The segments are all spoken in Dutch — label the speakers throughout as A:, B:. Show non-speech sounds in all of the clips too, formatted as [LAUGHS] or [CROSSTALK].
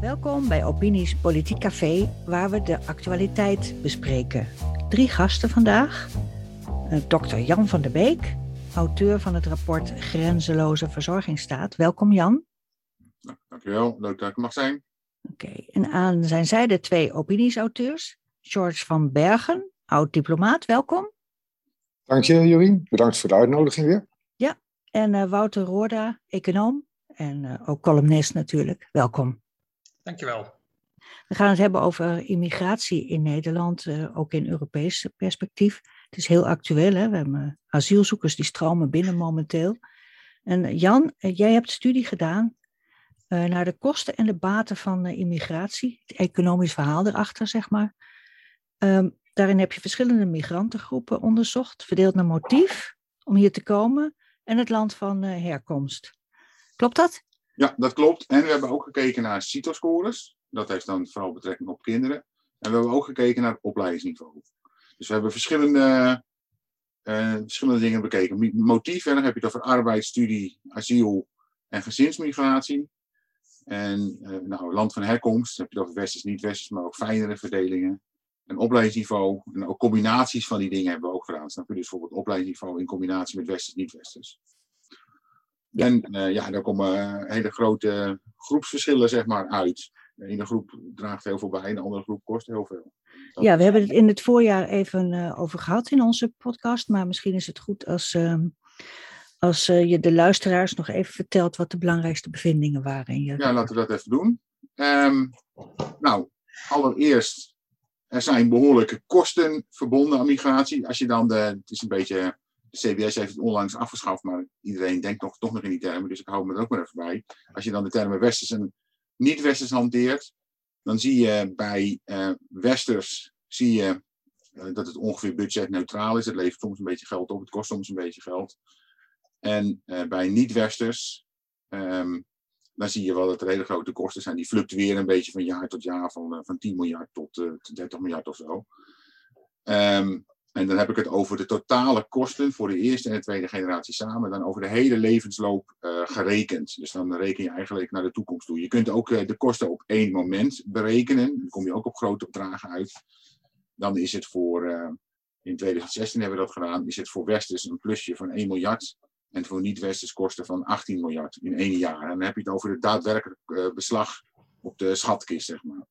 A: Welkom bij Opinies Politiek Café, waar we de actualiteit bespreken. Drie gasten vandaag. Uh, Dr. Jan van der Beek, auteur van het rapport Grenzeloze Verzorgingsstaat. Welkom Jan.
B: Nou, dankjewel, leuk dat ik mag zijn.
A: Oké, en aan zijn zijde twee opinies-auteurs. George van Bergen, oud-diplomaat, welkom.
C: Dank je, Jorien. Bedankt voor de uitnodiging weer.
A: Ja, en uh, Wouter Roorda, econoom en uh, ook columnist natuurlijk. Welkom.
D: Dankjewel.
A: We gaan het hebben over immigratie in Nederland, uh, ook in Europees perspectief. Het is heel actueel, hè? we hebben asielzoekers die stromen binnen momenteel. En Jan, jij hebt studie gedaan naar de kosten en de baten van immigratie, het economisch verhaal erachter, zeg maar. Um, daarin heb je verschillende migrantengroepen onderzocht, verdeeld naar motief om hier te komen en het land van herkomst. Klopt dat?
B: Ja, dat klopt. En we hebben ook gekeken naar CITO-scores. Dat heeft dan vooral betrekking op kinderen. En we hebben ook gekeken naar opleidingsniveau. Dus we hebben verschillende, uh, verschillende dingen bekeken. Motief, en dan heb je het over arbeid, studie, asiel en gezinsmigratie. En uh, nou, land van herkomst, heb je het over westers, niet-westers, maar ook fijnere verdelingen een opleidingsniveau en ook combinaties van die dingen hebben we ook gedaan. Snap je? Dus bijvoorbeeld opleidingsniveau in combinatie met westers, niet-westers. En uh, ja, daar komen uh, hele grote groepsverschillen zeg maar uit. De ene groep draagt heel veel bij, de andere groep kost heel veel.
A: Dat ja, we hebben het in het voorjaar even uh, over gehad in onze podcast, maar misschien is het goed als, ehm, als je de luisteraars nog even vertelt wat de belangrijkste bevindingen waren. In je...
B: Ja, laten we dat even doen. Um, nou, allereerst er zijn behoorlijke kosten verbonden aan migratie. Als je dan de, het is een beetje, de CBS heeft het onlangs afgeschaft, maar iedereen denkt nog, toch nog in die termen, dus ik hou me er ook maar even bij. Als je dan de termen westers en niet-westers hanteert, dan zie je bij uh, westers zie je, uh, dat het ongeveer budgetneutraal is. Het levert soms een beetje geld op, het kost soms een beetje geld. En uh, bij niet-westers um, dan zie je wel dat er hele grote kosten zijn. Die fluctueren een beetje van jaar tot jaar, van, van 10 miljard tot uh, 30 miljard of zo. Um, en dan heb ik het over de totale kosten voor de eerste en de tweede generatie samen. Dan over de hele levensloop uh, gerekend. Dus dan reken je eigenlijk naar de toekomst toe. Je kunt ook de kosten op één moment berekenen. Dan kom je ook op grote bedragen uit. Dan is het voor, in 2016 hebben we dat gedaan, is het voor Westers een plusje van 1 miljard. En voor niet-westers kosten van 18 miljard in één jaar. En dan heb je het over het daadwerkelijk beslag op de schatkist, zeg maar.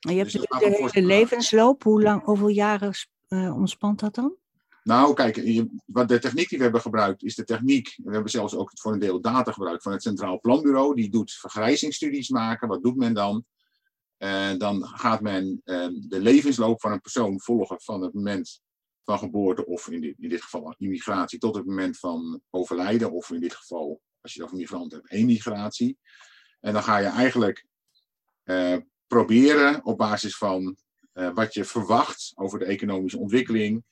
A: En je hebt dus de, de levensloop. Hoe lang, hoeveel jaren uh, ontspant dat dan?
B: Nou, kijk, wat de techniek die we hebben gebruikt is de techniek. We hebben zelfs ook voor een deel data gebruikt van het Centraal Planbureau. Die doet vergrijzingsstudies maken. Wat doet men dan? Uh, dan gaat men de levensloop van een persoon volgen van het moment van geboorte of in dit, in dit geval immigratie tot het moment van overlijden of in dit geval, als je dan van migrant hebt, emigratie. En dan ga je eigenlijk proberen op basis van wat je verwacht over de economische ontwikkeling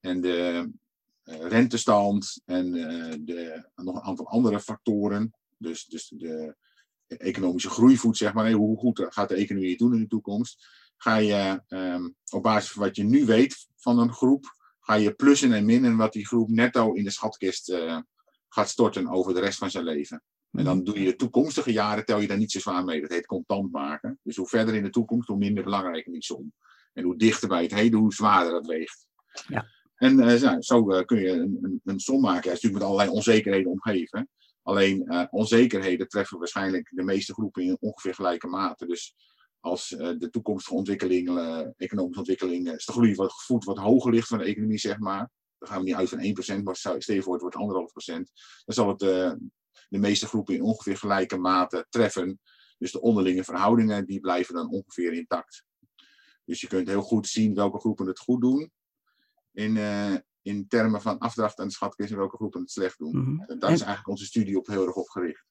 B: en de uh, rentestand en de, nog een aantal andere factoren, dus, dus de economische groeivoet, zeg maar, hoe goed gaat de economie het doen in de toekomst, ga je um, op basis van wat je nu weet van een groep, ga je plussen en minnen wat die groep netto in de schatkist gaat storten over de rest van zijn leven. En dan doe je de toekomstige jaren, tel je daar niet zo zwaar mee. Dat heet contant maken. Dus hoe verder in de toekomst, hoe minder belangrijk die som. En hoe dichter bij het heden, hoe zwaarder dat weegt.
A: Ja.
B: En uh, zo uh, kun je een, een, een, som maken. Ja, is natuurlijk met allerlei onzekerheden omgeven. Alleen uh, onzekerheden treffen waarschijnlijk de meeste groepen in ongeveer gelijke mate. Dus als de toekomstige ontwikkeling, economische ontwikkeling, is de groei wat voet wat hoger ligt van de economie, zeg maar. Dan gaan we niet uit van 1%, maar stel je voor het wordt 1,5%. Dan zal het de meeste groepen in ongeveer gelijke mate treffen. Dus de onderlinge verhoudingen die blijven dan ongeveer intact. Dus je kunt heel goed zien welke groepen het goed doen. In, uh, in termen van afdracht en schatkist en welke groepen het slecht doen. Mm -hmm. En daar is eigenlijk onze studie op heel erg op gericht.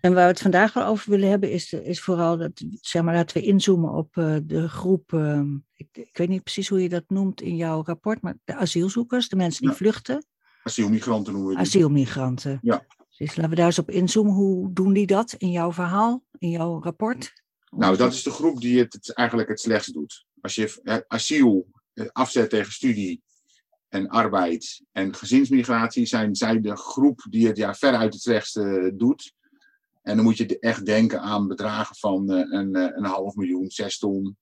A: En waar we het vandaag wel over willen hebben, is, is vooral dat, zeg maar, dat we inzoomen op uh, de groep, uh, ik, ik, weet niet precies hoe je dat noemt in jouw rapport, maar de asielzoekers, de mensen die ja. vluchten.
B: Asielmigranten noemen we die.
A: Asielmigranten.
B: Ja.
A: Dus laten we daar eens op inzoomen. Hoe doen die dat in jouw verhaal, in jouw rapport?
B: Nou, dat is de groep die het, het eigenlijk het slechtst doet. Als je asiel afzet tegen studie en arbeid en gezinsmigratie, zijn zij de groep die het ja, veruit het slechtste doet. En dan moet je echt denken aan bedragen van uh, een, een half miljoen, zes ton.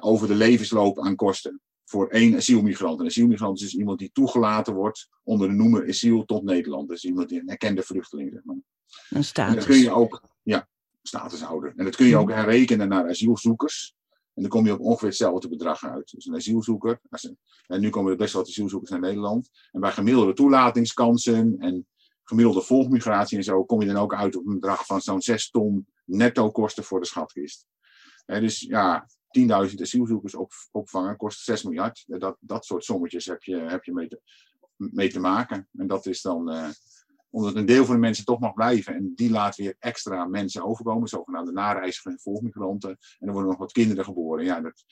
B: over de levensloop aan kosten voor één asielmigrant. Een asielmigrant is dus iemand die toegelaten wordt onder de noemer asiel tot Nederland. Dus iemand die een erkende vluchteling. Zeg maar.
A: Een status.
B: En dat kun je ook, ja, statushouder. En dat kun je ook herrekenen naar asielzoekers. En dan kom je op ongeveer hetzelfde bedrag uit. Dus een asielzoeker. En nu komen er best wel wat asielzoekers naar Nederland. En bij gemiddelde toelatingskansen en gemiddelde volgmigratie en zo, kom je dan ook uit op een bedrag van zo'n 6 ton netto kosten voor de schatkist. dus ja, 10.000 asielzoekers op, opvangen kost 6 miljard. Dat, dat soort sommetjes heb je, heb je mee, te, maken. En dat is dan uh, omdat een deel van de mensen toch mag blijven. En die laat weer extra mensen overkomen, zogenaamde nareizigers en volgmigranten. En er worden nog wat kinderen geboren. Ja, dat,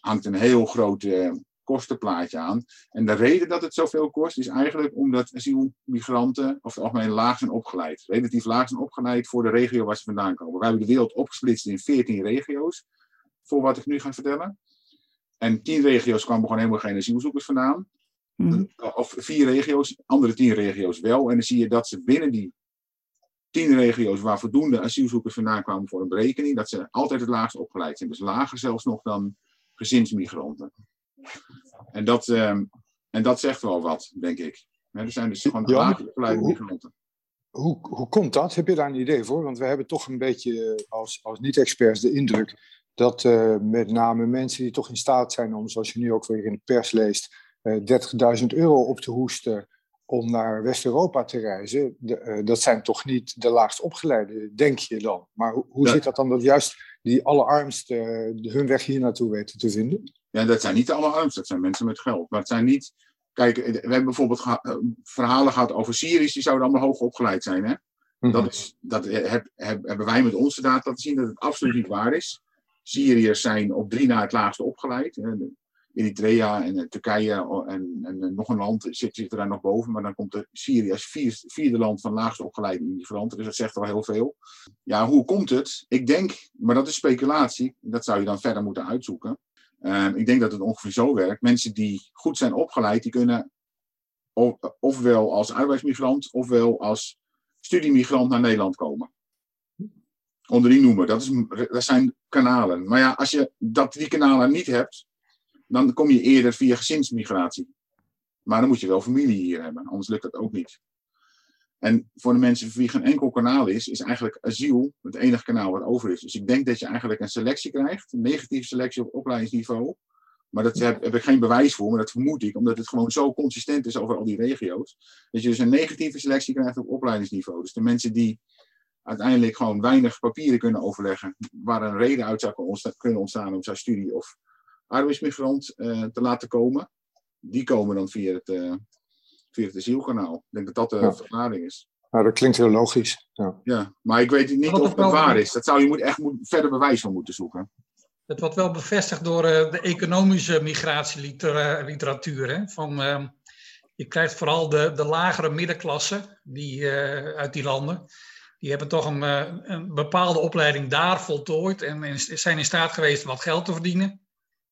B: hangt een heel groot uh, kostenplaatje aan. En de reden dat het zoveel kost, is eigenlijk omdat asielmigranten of het algemeen laag zijn opgeleid. Relatief laag zijn opgeleid voor de regio waar ze vandaan komen. We hebben de wereld opgesplitst in 14 regio's voor wat ik nu ga vertellen. En tien regio's kwamen gewoon helemaal geen asielzoekers vandaan. Mhm. Of vier regio's, andere tien regio's wel. En dan zie je dat ze binnen die tien regio's waar voldoende asielzoekers vandaan kwamen voor een berekening, dat ze altijd het laagst opgeleid zijn. Dus lager zelfs nog dan gezinsmigranten. En dat, ehm, en dat zegt wel wat, denk ik. er zijn dus gewoon laag opgeleide migranten.
C: Hoe, hoe komt dat? Heb je daar een idee voor? Want we hebben toch een beetje als, als niet-experts de indruk dat uh, met name mensen die toch in staat zijn om, zoals je nu ook weer in de pers leest, uh, eh, 30.000 euro op te hoesten om naar West-Europa te reizen, de, uh, dat zijn toch niet de laagst opgeleide, denk je dan. Maar hoe, zit dat dan dat juist die allerarmsten hun weg hier naartoe weten te vinden?
B: Ja, dat zijn niet de allerarmsten, dat zijn mensen met geld. Maar het zijn niet. Kijk, we hebben bijvoorbeeld geha verhalen gehad over Syriërs, die zouden allemaal hoog opgeleid zijn. Hè? Mm -hmm. Dat, is, dat heb, heb, hebben wij met onze data laten zien dat het absoluut niet waar is. Syriërs zijn op drie na het laagste opgeleid. Eritrea en eh, Turkije en, en, nog een land zit, zit daar nog boven. Maar dan komt de Syrië als vierde land van laagste opgeleide immigranten. Dus dat zegt wel heel veel. Ja, hoe komt het? Ik denk, maar dat is speculatie. Dat zou je dan verder moeten uitzoeken. Uh, ik denk dat het ongeveer zo werkt. Mensen die goed zijn opgeleid, die kunnen ofwel als arbeidsmigrant ofwel als studiemigrant naar Nederland komen onder die noemer. Dat, is, dat zijn kanalen. Maar ja, als je dat, die kanalen niet hebt, dan kom je eerder via gezinsmigratie. Maar dan moet je wel familie hier hebben, anders lukt dat ook niet. En voor de mensen voor wie geen enkel kanaal is, is eigenlijk asiel het enige kanaal wat over is. Dus ik denk dat je eigenlijk een selectie krijgt, een negatieve selectie op opleidingsniveau. Maar daar heb, heb, ik geen bewijs voor, maar dat vermoed ik, omdat het gewoon zo consistent is over al die regio's. Dat je dus een negatieve selectie krijgt op opleidingsniveau. Dus de mensen die uiteindelijk gewoon weinig papieren kunnen overleggen waar een reden uit zou kunnen ontstaan om zijn studie of arbeidsmigrant uh, te laten komen. Die komen dan via het, uh, via het asielkanaal. Ik denk dat dat de ja. verklaring is.
C: Nou, dat klinkt heel logisch. Ja,
B: ja maar ik weet niet of het waar is. Dat zou je moet echt moet, verder bewijs van moeten zoeken.
D: Het wordt wel bevestigd door uh, de economische migratieliteratuur. Hè? Van, uh, je krijgt vooral de, de lagere middenklasse die, uh, uit die landen die hebben toch een, eh, een bepaalde opleiding daar voltooid en zijn in staat geweest wat geld te verdienen.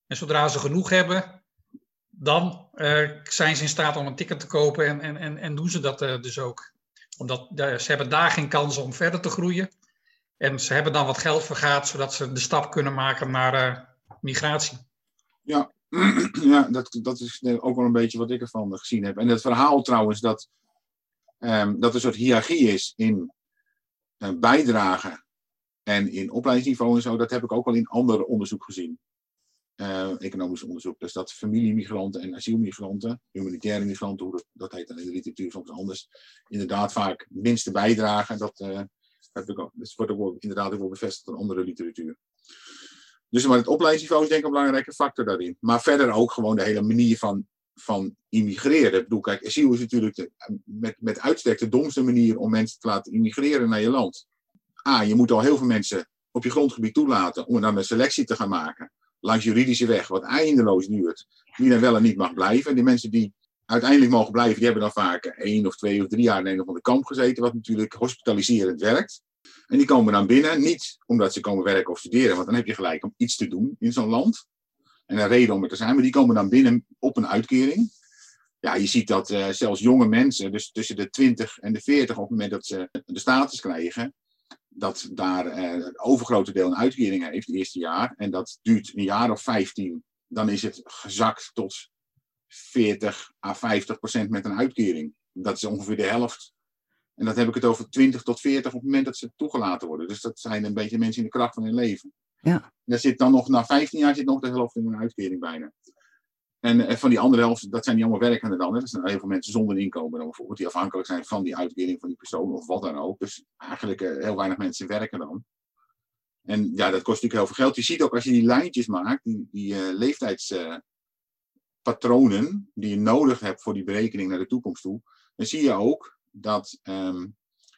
D: En zodra ze genoeg hebben, dan uh, zijn ze in staat om een ticket te kopen en, en, en, en doen ze dat uh, dus ook. Omdat ze hebben daar geen kans om verder te groeien. En ze hebben dan wat geld vergaat, zodat ze de stap kunnen maken naar migratie.
B: Ja, [CLEARS THROAT] ja dat, dat is ook wel een beetje wat ik ervan gezien heb. En het verhaal trouwens dat, um, dat er een soort hiërarchie is in eh, bijdragen en in opleidingsniveau en zo, dat heb ik ook al in ander onderzoek gezien. Uh, economisch onderzoek. Dus dat familiemigranten en asielmigranten, humanitaire migranten, hoe dat, heet dan in de literatuur soms anders, inderdaad vaak minste bijdragen. Dat, heb ik dat wordt ook inderdaad ook bevestigd in andere literatuur. Dus maar het opleidingsniveau is denk ik een belangrijke factor daarin. Maar verder ook gewoon de hele manier van van immigreren. Ik bedoel, kijk, asiel is natuurlijk met, met uitstek de domste manier om mensen te laten immigreren naar je land. A, je moet al heel veel mensen op je grondgebied toelaten om dan een selectie te gaan maken. Langs juridische weg, wat eindeloos duurt. Wie dan wel en niet mag blijven. Die mensen die uiteindelijk mogen blijven, die hebben dan vaak één of twee of drie jaar in een of andere kamp gezeten, wat natuurlijk hospitaliserend werkt. En die komen dan binnen, niet omdat ze komen werken of studeren, want dan heb je gelijk om iets te doen in zo'n land en een reden om er te zijn, maar die komen dan binnen op een uitkering. ja, je ziet dat uh, zelfs jonge mensen, dus tussen de 20 en de 40, op het moment dat ze de status krijgen, dat daar uh, het overgrote deel een uitkering heeft het eerste jaar. En dat duurt een jaar of 15. Dan is het gezakt tot 40 à 50 procent met een uitkering. Dat is ongeveer de helft. En dat heb ik het over 20 tot 40 op het moment dat ze toegelaten worden. Dus dat zijn een beetje mensen in de kracht van hun leven.
A: Ja.
B: Daar zit dan nog, na 15 jaar zit nog de helft in een uitkering bijna. En, en van die andere helft, dat zijn die allemaal werkenden dan. Hè? Dat zijn heel veel mensen zonder inkomen dan bijvoorbeeld, die afhankelijk zijn van die uitkering van die persoon of wat dan ook. Dus eigenlijk uh, heel weinig mensen werken dan. En ja, dat kost natuurlijk heel veel geld. Je ziet ook als je die lijntjes maakt, die, uh, leeftijdspatronen die je nodig hebt voor die berekening naar de toekomst toe, dan zie je ook dat um,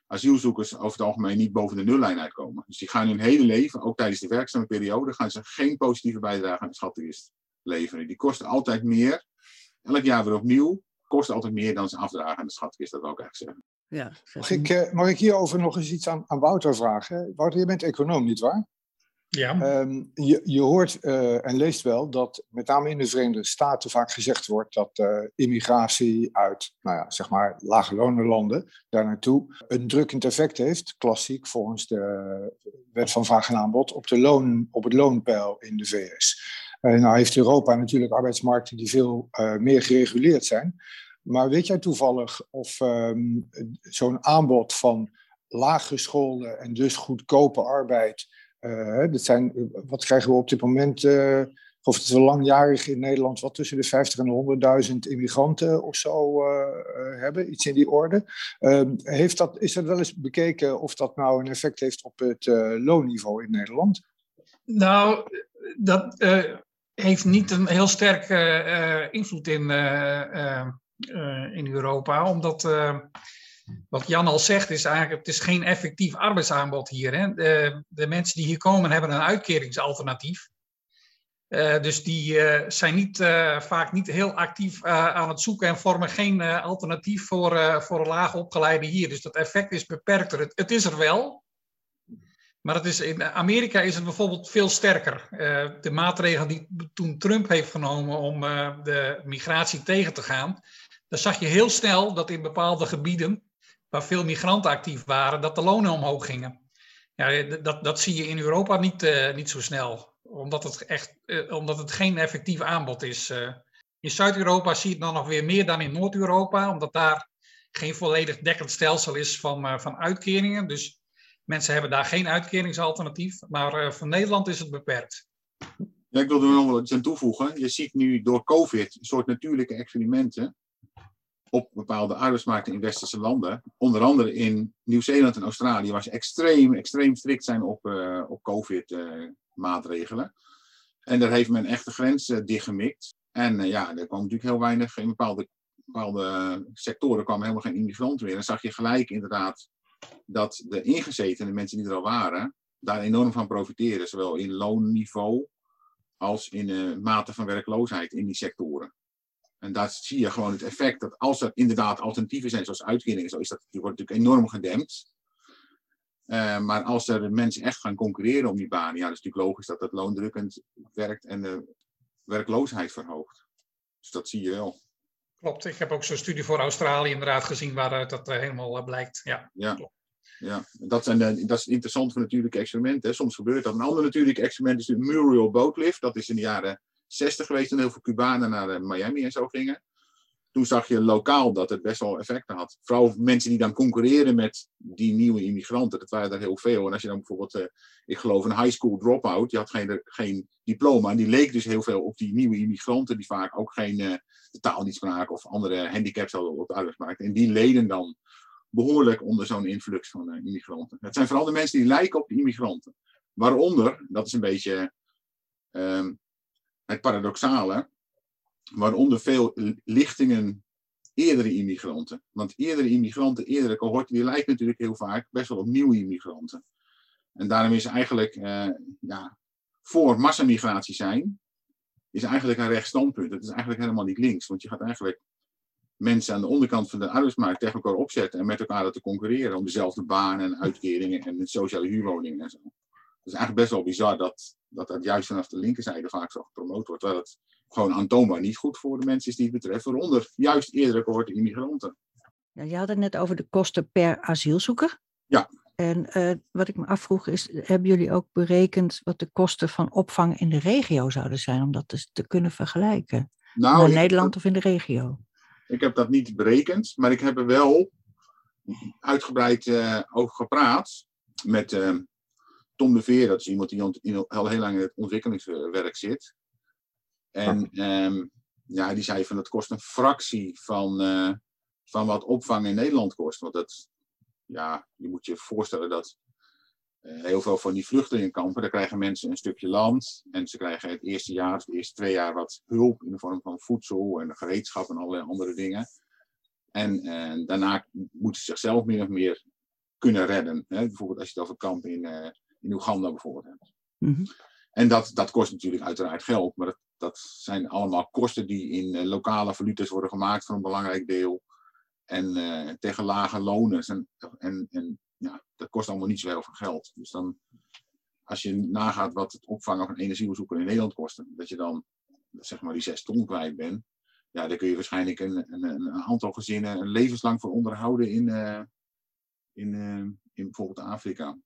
B: asielzoekers over het algemeen niet boven de nullijn uitkomen. Dus die gaan hun hele leven, ook tijdens de werkzame periode, gaan ze geen positieve bijdrage aan de schatkist leveren. Die kosten altijd meer. Elk jaar weer opnieuw. Kosten altijd meer dan ze afdragen aan de schatkist. Dat wil ik eigenlijk zeggen.
A: Ja,
C: mag, ik, uh, mag ik hierover nog eens iets aan, aan Wouter vragen? Wouter, je bent econoom, nietwaar?
D: Ja.
C: Um, je, je hoort uh, en leest wel dat met name in de Verenigde Staten vaak gezegd wordt dat uh, immigratie uit, nou ja, zeg maar, lage landen daar naartoe een drukkend effect heeft, klassiek volgens de wet van vraag en aanbod, op, de loon, op het loonpeil in de VS. Uh, nou heeft Europa natuurlijk arbeidsmarkten die veel meer gereguleerd zijn. Maar weet jij toevallig of um, zo'n aanbod van laaggeschoolde en dus goedkope arbeid uh, dat zijn, wat krijgen we op dit moment? Uh, of het wel langjarig in Nederland, wat tussen de 50 en 100.000 immigranten of zo uh, hebben, iets in die orde. Ehm, heeft dat, is er wel eens bekeken of dat nou een effect heeft op het loonniveau in Nederland?
D: Nou, dat heeft niet een heel sterke invloed in, in Europa, omdat wat Jan al zegt, is eigenlijk, het is geen effectief arbeidsaanbod hier. Hè? De, de mensen die hier komen hebben een uitkeringsalternatief. Uh, dus die uh, zijn niet, uh, vaak niet heel actief aan het zoeken en vormen geen alternatief voor, voor laag opgeleide hier. Dus dat effect is beperkter. Het, het, is er wel, maar het is, in Amerika is het bijvoorbeeld veel sterker. de maatregelen die toen Trump heeft genomen om de migratie tegen te gaan, dan zag je heel snel dat in bepaalde gebieden waar veel migranten actief waren, dat de lonen omhoog gingen. Ja, dat, dat zie je in Europa niet, uh, niet zo snel, omdat het, echt, uh, omdat het geen effectief aanbod is. Uh, in Zuid-Europa zie je het dan nog weer meer dan in Noord-Europa, omdat daar geen volledig dekkend stelsel is van, van uitkeringen. Dus mensen hebben daar geen uitkeringsalternatief, maar voor Nederland is het beperkt.
B: Ik wilde er nog wel iets aan toevoegen. Je ziet nu door COVID een soort natuurlijke experimenten op bepaalde arbeidsmarkten in westerse landen. Onder andere in Nieuw-Zeeland en Australië, waar ze extreem, extreem strikt zijn op, uh, op COVID-maatregelen. en daar heeft men echt de grens uh, dichtgemikt. En ja, er kwam natuurlijk heel weinig, in bepaalde, bepaalde sectoren kwamen helemaal geen immigranten meer. Dan zag je gelijk inderdaad dat de ingezetenen, de mensen die er al waren, daar enorm van profiteren. Zowel in loonniveau als in mate van werkloosheid in die sectoren. En daar zie je gewoon het effect dat als er inderdaad alternatieven zijn, zoals uitkeringen, zo is dat, die wordt natuurlijk enorm gedempt. Uh, maar als er mensen echt gaan concurreren om die banen, ja, dat is natuurlijk logisch dat dat loondrukkend werkt en de werkloosheid verhoogt. Dus dat zie je wel.
D: Klopt, ik heb ook zo'n studie voor Australië inderdaad gezien waaruit dat uh, helemaal uh, blijkt. Ja,
B: ja. Klopt. Ja, dat, zijn de, dat is interessant voor natuurlijke experimenten. Soms gebeurt dat. Een ander natuurlijk experiment is de Muriel Boatlift. Dat is in de jaren 60 geweest toen heel veel Cubanen naar eh, Miami en zo gingen. Toen zag je lokaal dat het best wel effecten had. Vooral mensen die dan concurreren met die nieuwe immigranten. Dat waren er heel veel. En als je dan bijvoorbeeld, uh, ik geloof een high school dropout, die had geen, geen diploma. En die leek dus heel veel op die nieuwe immigranten, die vaak ook geen uh, taal niet spraken of andere handicaps hadden op de arbeidsmarkt. En die leden dan behoorlijk onder zo'n influx van immigranten. Het zijn vooral de mensen die lijken op de immigranten. Waaronder, dat is een beetje um, het paradoxale, waaronder veel lichtingen eerdere immigranten. Want eerdere immigranten, eerdere cohorten, die lijken natuurlijk heel vaak best wel op nieuwe immigranten. En daarom is eigenlijk uh, ja, voor massamigratie zijn, is eigenlijk een recht standpunt. Het is eigenlijk helemaal niet links, want je gaat eigenlijk mensen aan de onderkant van de arbeidsmarkt tegen elkaar opzetten en met elkaar te concurreren om dezelfde banen en uitkeringen en sociale huurwoningen en zo. Het is eigenlijk best wel bizar dat, dat dat juist vanaf de linkerzijde vaak zo gepromoot wordt. Terwijl het gewoon aantoonbaar niet goed voor de mensen is die het betreft, waaronder juist eerdere cohorten immigranten.
A: Ja, je had het net over de kosten per asielzoeker.
B: Ja.
A: En uh, wat ik me afvroeg is, hebben jullie ook berekend wat de kosten van opvang in de regio zouden zijn, om dat dus te kunnen vergelijken?
B: Nou,
A: in Nederland of in de regio?
B: Ik heb dat niet berekend, maar ik heb er wel uitgebreid uh, over gepraat met uh, Tom de Veer. Dat is iemand die al heel lang in het ontwikkelingswerk zit. En um, ja, die zei van het kost een fractie van, uh, van wat opvang in Nederland kost. Want dat, ja, je moet je voorstellen dat uh, heel veel van die vluchtelingenkampen, daar krijgen mensen een stukje land. En ze krijgen het eerste jaar, of de eerste twee jaar, wat hulp in de vorm van voedsel en gereedschap en allerlei andere dingen. En uh, daarna moeten ze zichzelf meer of meer kunnen redden. Hè? Bijvoorbeeld als je het over kampen in, in Oeganda bijvoorbeeld hebt.
A: Mm -hmm.
B: En dat, dat kost natuurlijk uiteraard geld, maar dat, dat zijn allemaal kosten die in uh, lokale valuta's worden gemaakt voor een belangrijk deel. En uh, tegen lage lonen. En, en, en ja, dat kost allemaal niet zoveel veel geld. Dus dan, als je nagaat wat het opvangen van energiebezoeker in Nederland kost, dat je dan zeg maar die zes ton kwijt bent. Ja, daar kun je waarschijnlijk een, een, een aantal gezinnen een levenslang voor onderhouden in, uh, in, in bijvoorbeeld Afrika.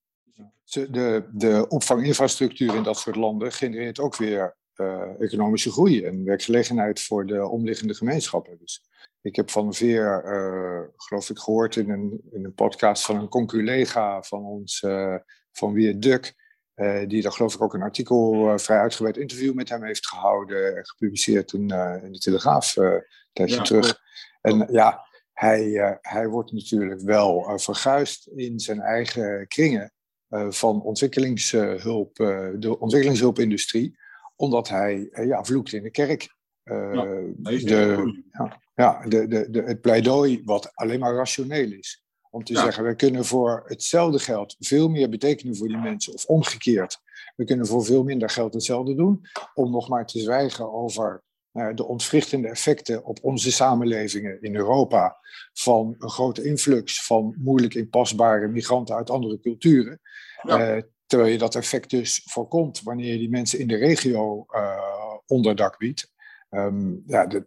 C: De, de opvanginfrastructuur in dat soort landen genereert ook weer uh, economische groei en werkgelegenheid voor de omliggende gemeenschappen. Dus ik heb van Veer, uh, geloof ik, gehoord in een, in een podcast van een conculega van ons, uh, van Weer Duk, die daar geloof ik ook een artikel, vrij uitgebreid interview met hem heeft gehouden en gepubliceerd in, in de Telegraaf een tijdje ja, terug. En ja, hij, hij wordt natuurlijk wel verguisd in zijn eigen kringen van ontwikkelingshulp, de ontwikkelingshulpindustrie omdat hij uh, ja, vloekt in de kerk. Ja, de, ja, ja, de, de, de, het pleidooi wat alleen maar rationeel is. Om te ja. zeggen, we kunnen voor hetzelfde geld veel meer betekenen voor die mensen. Of omgekeerd, we kunnen voor veel minder geld hetzelfde doen. Om nog maar te zwijgen over uh, de ontwrichtende effecten op onze samenlevingen in Europa. Van een grote influx van moeilijk inpasbare migranten uit andere culturen. Ja. Terwijl je dat effect dus voorkomt wanneer je die mensen in de regio uh, onderdak biedt. Um, ja, dat,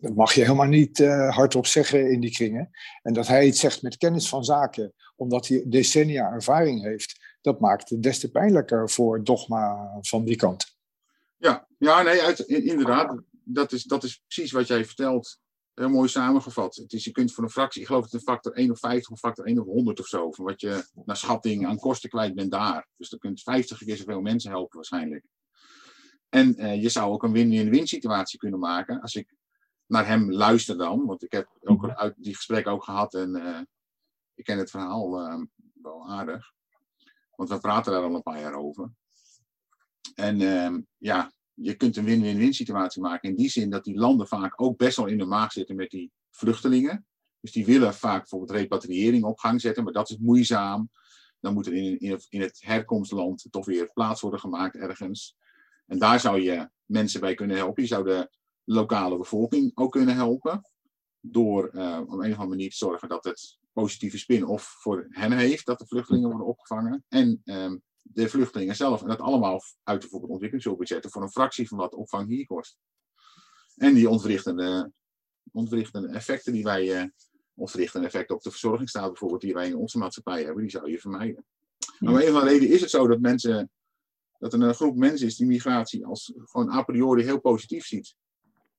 C: dat, mag je helemaal niet uh, hardop zeggen in die kringen. En dat hij iets zegt met kennis van zaken, omdat hij decennia ervaring heeft, dat maakt het des te pijnlijker voor het dogma van die kant.
B: Ja, ja nee, uit, inderdaad. Dat is, dat is precies wat jij vertelt heel mooi samengevat. Het is, je kunt voor een fractie, ik geloof dat het een factor 1 of 50 of factor 1 of 100 of zo, van wat je naar schatting aan kosten kwijt bent daar. Dus dan kunt 50 keer zoveel mensen helpen waarschijnlijk. En uh, je zou ook een win-win-win situatie kunnen maken. Als ik naar hem luister dan, want ik heb ook uit die gesprekken ook gehad en uh, ik ken het verhaal uh, wel aardig. Want we praten daar al een paar jaar over. En ehm, ja, je kunt een win-win-win situatie maken. In die zin dat die landen vaak ook best wel in de maag zitten met die vluchtelingen. Dus die willen vaak bijvoorbeeld repatriëring op gang zetten, maar dat is moeizaam. Dan moet er in, in, het herkomstland toch weer plaats worden gemaakt ergens. En daar zou je mensen bij kunnen helpen. Je zou de lokale bevolking ook kunnen helpen. Door uh, op een of andere manier te zorgen dat het positieve spin-off voor hen heeft. Dat de vluchtelingen worden opgevangen. En um, de vluchtelingen zelf. En dat allemaal uit bijvoorbeeld ontwikkelingshulpbudgetten voor een fractie van wat opvang hier kost. En die ontwrichtende, ontwrichtende effecten die wij, uh, ontwrichtende effecten op de verzorgingsstaat bijvoorbeeld, die wij in onze maatschappij hebben, die zou je vermijden. Maar om een van de reden is het zo dat mensen, dat er een groep mensen is die migratie als gewoon a priori heel positief ziet.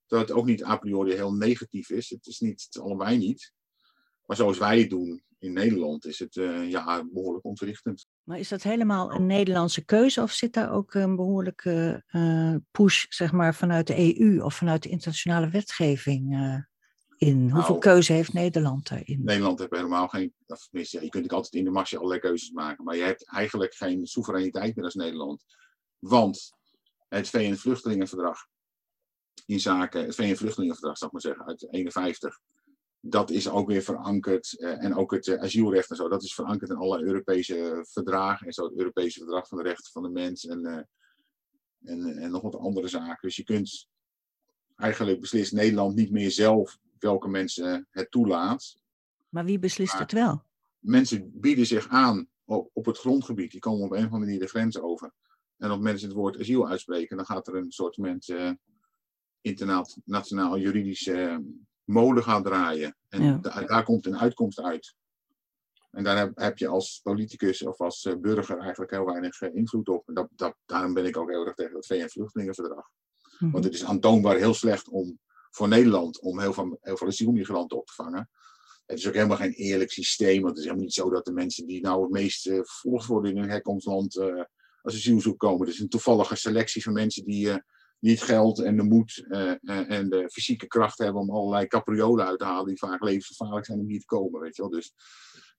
B: Dat het ook niet a priori heel negatief is. Het is niet, het is allebei niet. Maar zoals wij het doen in Nederland is het uh, ja, behoorlijk ontwrichtend.
A: Maar is dat helemaal een Nederlandse keuze of zit daar ook een behoorlijke uh, push zeg maar, vanuit de EU of vanuit de internationale wetgeving uh, in? Nou, Hoeveel keuze heeft Nederland daarin?
B: Nederland heeft helemaal geen, of je kunt altijd in de marge allerlei keuzes maken, maar je hebt eigenlijk geen soevereiniteit meer als Nederland. Want het VN-vluchtelingenverdrag in zaken, het VN-vluchtelingenverdrag, zal ik maar zeggen, uit 51, dat is ook weer verankerd. Uh, en ook het uh, asielrecht en zo, dat is verankerd in alle Europese verdragen. En zo het Europese verdrag van de rechten van de mens en, uh, en, en nog wat andere zaken. Dus je kunt eigenlijk beslist Nederland niet meer zelf welke mensen het toelaat.
A: Maar wie beslist maar het wel?
B: Mensen bieden zich aan op, op het grondgebied. Die komen op een of andere manier de grens over. En op mensen het woord asiel uitspreken, dan gaat er een soort mensen internationaal juridische molen gaat draaien. En
A: Ja.
B: da- daar komt een uitkomst uit. En daar heb, heb je als politicus of als eh, burger eigenlijk heel weinig eh, invloed op. En dat, dat, daarom ben ik ook heel erg tegen het VN-vluchtelingenverdrag.
A: Mhm.
B: Want het is aantoonbaar heel slecht om, voor Nederland om heel veel, heel veel asielmigranten op te vangen. Het is ook helemaal geen eerlijk systeem. Want het is helemaal niet zo dat de mensen die nou het meest eh, vervolgd worden in hun herkomstland eh, als asielzoek komen. Het is een toevallige selectie van mensen die niet geld en de moed eh, eh, en de fysieke kracht hebben om allerlei capriolen uit te halen die vaak levensgevaarlijk zijn om hier te komen. Weet je wel. Dus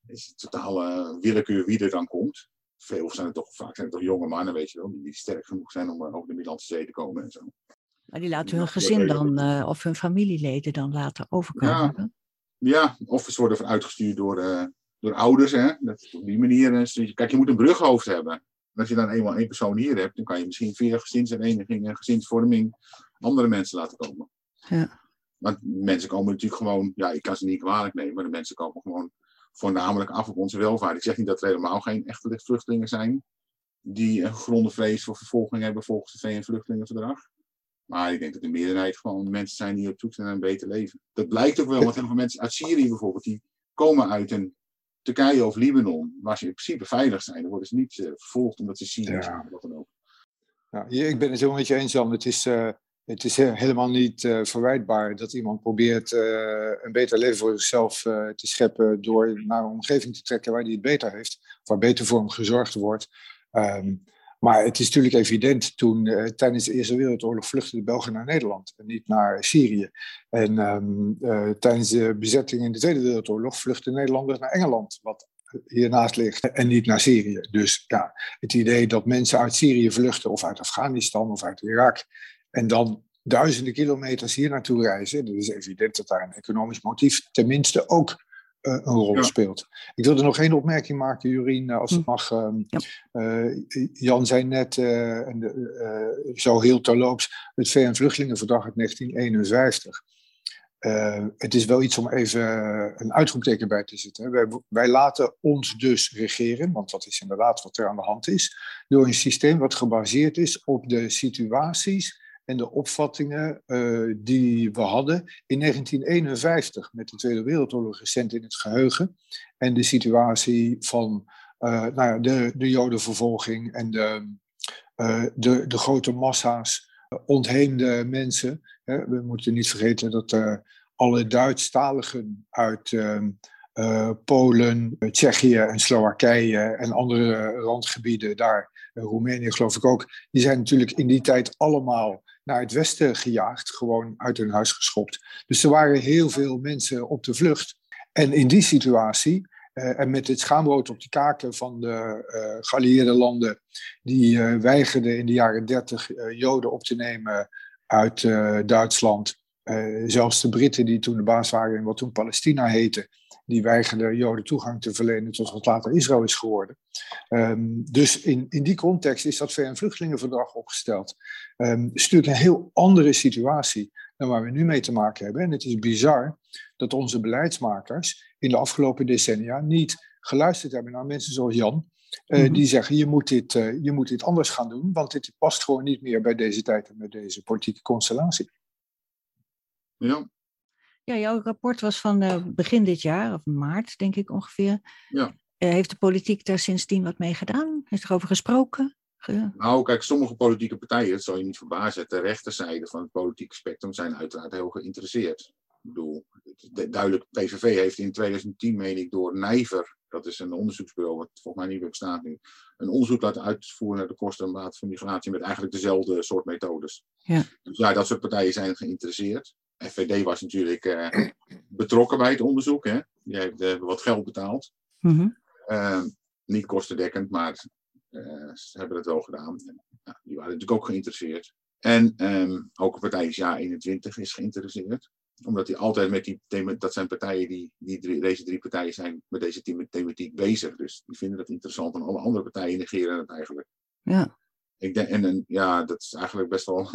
B: het is totaal eh, willekeur wie er dan komt. Veel zijn het toch, vaak zijn het toch jonge mannen, weet je wel, die sterk genoeg zijn om eh, over de Middellandse Zee te komen en zo.
A: Maar die laten
B: Ja,
A: hun gezin dan, of hun familieleden dan later overkomen.
B: Ja, of ze worden uitgestuurd door, door ouders. Hè? Dat, op die manier. Kijk, je moet een brughoofd hebben. Als je dan eenmaal één persoon hier hebt, dan kan je misschien via gezinshereniging en gezinsvorming andere mensen laten komen.
A: Ja.
B: Want mensen komen natuurlijk gewoon, ja, ik kan ze niet kwalijk nemen, maar de mensen komen gewoon voornamelijk af op onze welvaart. Ik zeg niet dat er helemaal geen echte vluchtelingen zijn die een gegronde vrees voor vervolging hebben volgens het VN-vluchtelingenverdrag. Maar ik denk dat de meerderheid gewoon mensen zijn die op zoek zijn naar een beter leven. Dat blijkt ook wel, want heel veel mensen uit Syrië bijvoorbeeld, die komen uit een Turkije of Libanon, waar ze in principe veilig zijn. Dan worden ze niet eh, vervolgd omdat ze Syrië
C: Ja.
B: zijn of wat dan ook.
C: Ja, ik ben het helemaal met je eens, Jan. Het is, eh, het is he- helemaal niet eh, verwijtbaar dat iemand probeert eh, een beter leven voor zichzelf eh, te scheppen door naar een omgeving te trekken waar hij het beter heeft, waar beter voor hem gezorgd wordt. Ehm, maar het is natuurlijk evident, toen eh, tijdens de Eerste Wereldoorlog vluchtten de Belgen naar Nederland en niet naar Syrië. En ehm, eh, tijdens de bezetting in de Tweede Wereldoorlog vluchtten Nederlanders naar Engeland, wat hiernaast ligt, en niet naar Syrië. Dus ja, het idee dat mensen uit Syrië vluchten of uit Afghanistan of uit Irak en dan duizenden kilometers hier naartoe reizen, dat is evident dat daar een economisch motief tenminste ook een rol
B: Ja.
C: speelt. Ik wilde nog één opmerking maken, Jurien, eh, als het mag. Ehm,
A: Ja.
C: eh, Jan zei net, eh, en de, eh, zo heel terloops, het VN-vluchtelingenverdrag uit 1951. Eh, het is wel iets om even een uitroepteken bij te zetten. hè. Wij, wij laten ons dus regeren, want dat is inderdaad wat er aan de hand is, door een systeem wat gebaseerd is op de situaties en de opvattingen eh, die we hadden in 1951 met de Tweede Wereldoorlog recent in het geheugen en de situatie van eh, nou de, de Jodenvervolging en de, eh, de, de grote massa's ontheemde mensen. We moeten niet vergeten dat alle Duitsstaligen uit ehm, eh, Polen, Tsjechië en Slowakije en andere randgebieden daar, Roemenië geloof ik ook, die zijn natuurlijk in die tijd allemaal naar het westen gejaagd, gewoon uit hun huis geschopt. Dus er waren heel veel mensen op de vlucht. En in die situatie, eh, en met het schaamrood op de kaken van de eh geallieerde landen, die eh, weigerden in de jaren dertig eh, Joden op te nemen uit Duitsland. Zelfs de Britten, die toen de baas waren in wat toen Palestina heette, die weigerden Joden toegang te verlenen tot wat later Israël is geworden. Ehm, dus in, in die context is dat VN-vluchtelingenverdrag opgesteld. Ehm, het is natuurlijk een heel andere situatie dan waar we nu mee te maken hebben. En het is bizar dat onze beleidsmakers in de afgelopen decennia niet geluisterd hebben naar mensen zoals Jan, eh,
A: Mhm.
C: die zeggen je moet, dit, eh, je moet dit anders gaan doen, want dit past gewoon niet meer bij deze tijd en bij deze politieke constellatie.
B: Ja,
A: Ja, jouw rapport was van eh, begin dit jaar, of maart denk ik ongeveer.
B: Ja.
A: Eh, heeft de politiek daar sindsdien wat mee gedaan? Is er over gesproken? Ge-
B: Nou, kijk, sommige politieke partijen, dat zal je niet verbazen, de rechterzijde van het politieke spectrum zijn uiteraard heel geïnteresseerd. Ik bedoel, duidelijk, PVV heeft in 2010, meen ik, door Nijver, dat is een onderzoeksbureau wat volgens mij niet meer bestaat nu, een onderzoek laten uitvoeren naar de kosten en baat van migratie met eigenlijk dezelfde soort methodes.
A: Ja.
B: Dus ja, dat soort partijen zijn geïnteresseerd. FVD was natuurlijk eh, betrokken bij het onderzoek, hè. Die heeft eh, wat geld betaald.
A: Mhm.
B: Eh, niet kostendekkend, maar eh, ze hebben het wel gedaan. En, nou, die waren natuurlijk ook geïnteresseerd. En ehm, ook een partij is Ja 21 is geïnteresseerd. Omdat die altijd met die thema, dat zijn partijen die, die drie, deze drie partijen zijn met deze thema- thematiek bezig. Dus die vinden dat interessant en alle andere partijen negeren het eigenlijk.
A: Ja.
B: Ik denk, en, en ja, dat is eigenlijk best wel,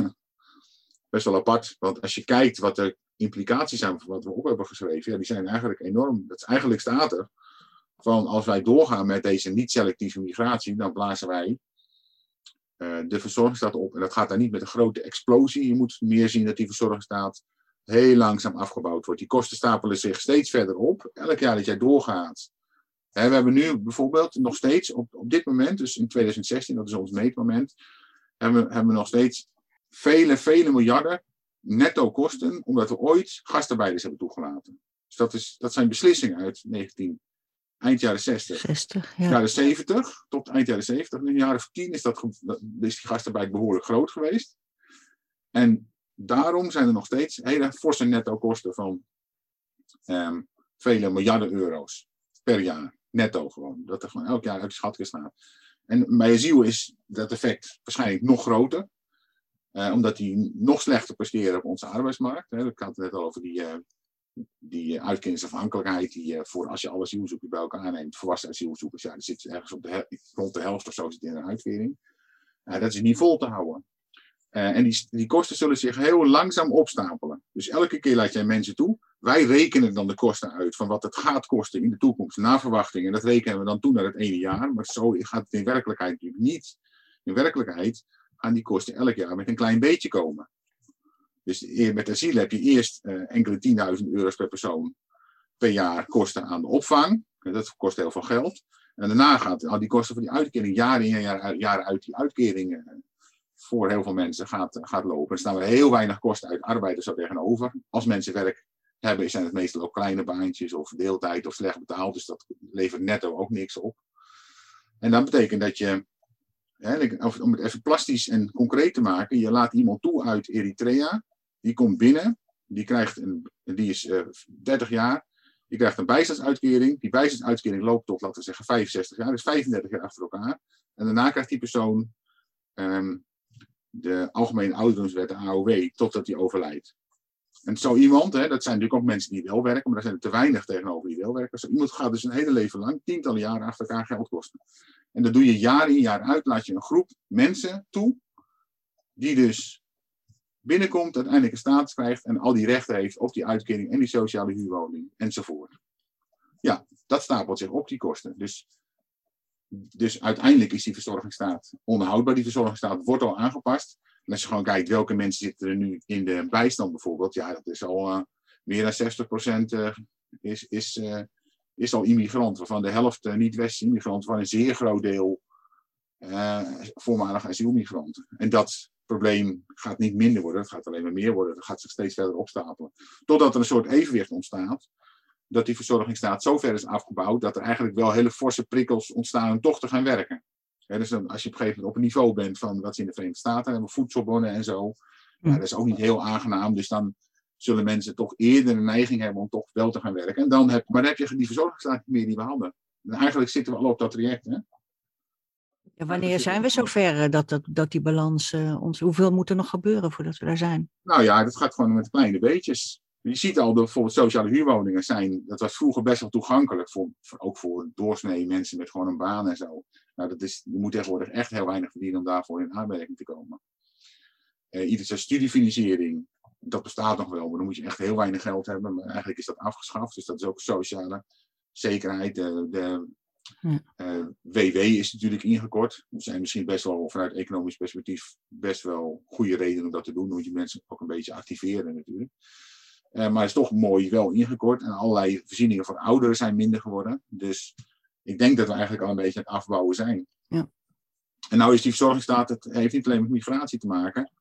B: best wel apart. Want als je kijkt wat de implicaties zijn van wat we op hebben geschreven, ja, die zijn eigenlijk enorm. Dat is, eigenlijk staat er van als wij doorgaan met deze niet-selectieve migratie, dan blazen wij uh, de verzorgingsstaat op. En dat gaat dan niet met een grote explosie. Je moet meer zien dat die verzorgingsstaat heel langzaam afgebouwd wordt. Die kosten stapelen zich steeds verder op. Elk jaar dat jij doorgaat. Hè, we hebben nu bijvoorbeeld nog steeds op, op dit moment, dus in 2016, dat is ons meetmoment, hebben hebben we nog steeds vele, vele miljarden netto kosten, omdat we ooit gastarbeiders hebben toegelaten. Dus dat, is, dat zijn beslissingen uit 19, eind jaren 60.
A: 60 ja.
B: Jaren 70 tot eind jaren 70. In de jaren 10 is, dat, is die gastarbeid behoorlijk groot geweest. En daarom zijn er nog steeds hele forse netto kosten van um, vele miljarden euro's per jaar. Netto gewoon. Dat er gewoon elk jaar uit de schatkist staat. En bij ziel is dat effect waarschijnlijk nog groter. Uh, omdat die nog slechter presteren op onze arbeidsmarkt. Hè. Ik had het net al over die, uh, die uitkennisafhankelijkheid. Die uh, voor als je alle asielzoekers bij elkaar neemt, volwassen asielzoekers, ja, die zit ergens op de rond de helft of zo zit in een uitkering. dat is niet vol te houden. en die, die kosten zullen zich heel langzaam opstapelen. Dus elke keer laat jij mensen toe. Wij rekenen dan de kosten uit van wat het gaat kosten in de toekomst, na verwachting. En dat rekenen we dan toe naar het ene jaar. Maar zo gaat het in werkelijkheid natuurlijk niet. In werkelijkheid gaan die kosten elk jaar met een klein beetje komen. Dus met asiel heb je eerst uh, enkele tienduizend euro's per persoon per jaar kosten aan de opvang. Dat kost heel veel geld. En daarna gaat al die kosten van die uitkering jaren in en jaren, jaren uit die uitkeringen voor heel veel mensen gaat, gaat lopen. Er staan er heel weinig kosten uit arbeiders er tegenover. Als mensen werk hebben, zijn het meestal ook kleine baantjes of deeltijd of slecht betaald. Dus dat levert netto ook niks op. En dat betekent dat je om het even plastisch en concreet te maken, je laat iemand toe uit Eritrea, die komt binnen, die, krijgt een, die is uh, eh, 30 jaar, die krijgt een bijstandsuitkering. Die bijstandsuitkering loopt tot, laten we zeggen, 65 jaar, dus 35 jaar achter elkaar. En daarna krijgt die persoon um, de Algemene Ouderdomswet, de AOW, totdat hij overlijdt. En zo iemand, hè, dat zijn natuurlijk ook mensen die wel werken, maar daar zijn er te weinig tegenover die wel werken. Zo iemand gaat dus een hele leven lang, tientallen jaren achter elkaar geld kosten. En dat doe je jaar in jaar uit, laat je een groep mensen toe, die dus binnenkomt, uiteindelijk een status krijgt en al die rechten heeft op die uitkering en die sociale huurwoning enzovoort. Ja, dat stapelt zich op, die kosten. Dus, dus uiteindelijk is die verzorgingsstaat onhoudbaar. Die verzorgingsstaat wordt al aangepast. En als je gewoon kijkt welke mensen zitten er nu in de bijstand bijvoorbeeld, ja, dat is al uh, meer dan 60% uh, is, is, uh, is al immigranten, waarvan de helft uh, niet-westerse immigranten, van een zeer groot deel uh, voormalige asielmigranten. En dat probleem gaat niet minder worden, het gaat alleen maar meer worden, het gaat zich steeds verder opstapelen. Totdat er een soort evenwicht ontstaat, dat die verzorgingsstaat zo ver is afgebouwd, dat er eigenlijk wel hele forse prikkels ontstaan om toch te gaan werken. dus dan, als je op een gegeven moment op een niveau bent van wat ze in de Verenigde Staten hebben, voedselbonnen en zo, ja, dat is ook niet heel aangenaam. Dus dan zullen mensen toch eerder een neiging hebben om toch wel te gaan werken. En dan heb, maar dan heb je die verzorgingsstaat meer die we hadden. En eigenlijk zitten we al op dat traject. Hè?
A: Ja, wanneer zijn we zover eh, dat, dat, dat die balans uh, ons. Hoeveel moet er nog gebeuren voordat we daar zijn?
B: Nou ja, dat gaat gewoon met kleine beetjes. Je ziet al, dat bijvoorbeeld sociale huurwoningen zijn. Dat was vroeger best wel toegankelijk. Voor, voor ook voor doorsnee mensen met gewoon een baan en zo. Nou, dat is, je moet tegenwoordig echt heel weinig verdienen om daarvoor in aanmerking te komen. Uh, iedere studiefinanciering dat bestaat nog wel, maar dan moet je echt heel weinig geld hebben. Maar eigenlijk is dat afgeschaft, dus dat is ook sociale zekerheid. De, de WW eh, is natuurlijk ingekort. Er zijn misschien best wel vanuit economisch perspectief best wel goede redenen om dat te doen. Dan moet je mensen ook een beetje activeren natuurlijk. Uh, maar het is toch mooi wel ingekort. En allerlei voorzieningen voor ouderen zijn minder geworden. Dus ik denk dat we eigenlijk al een beetje aan het afbouwen zijn.
A: Ja.
B: En nou is die verzorgingsstaat, het heeft niet alleen met migratie te maken.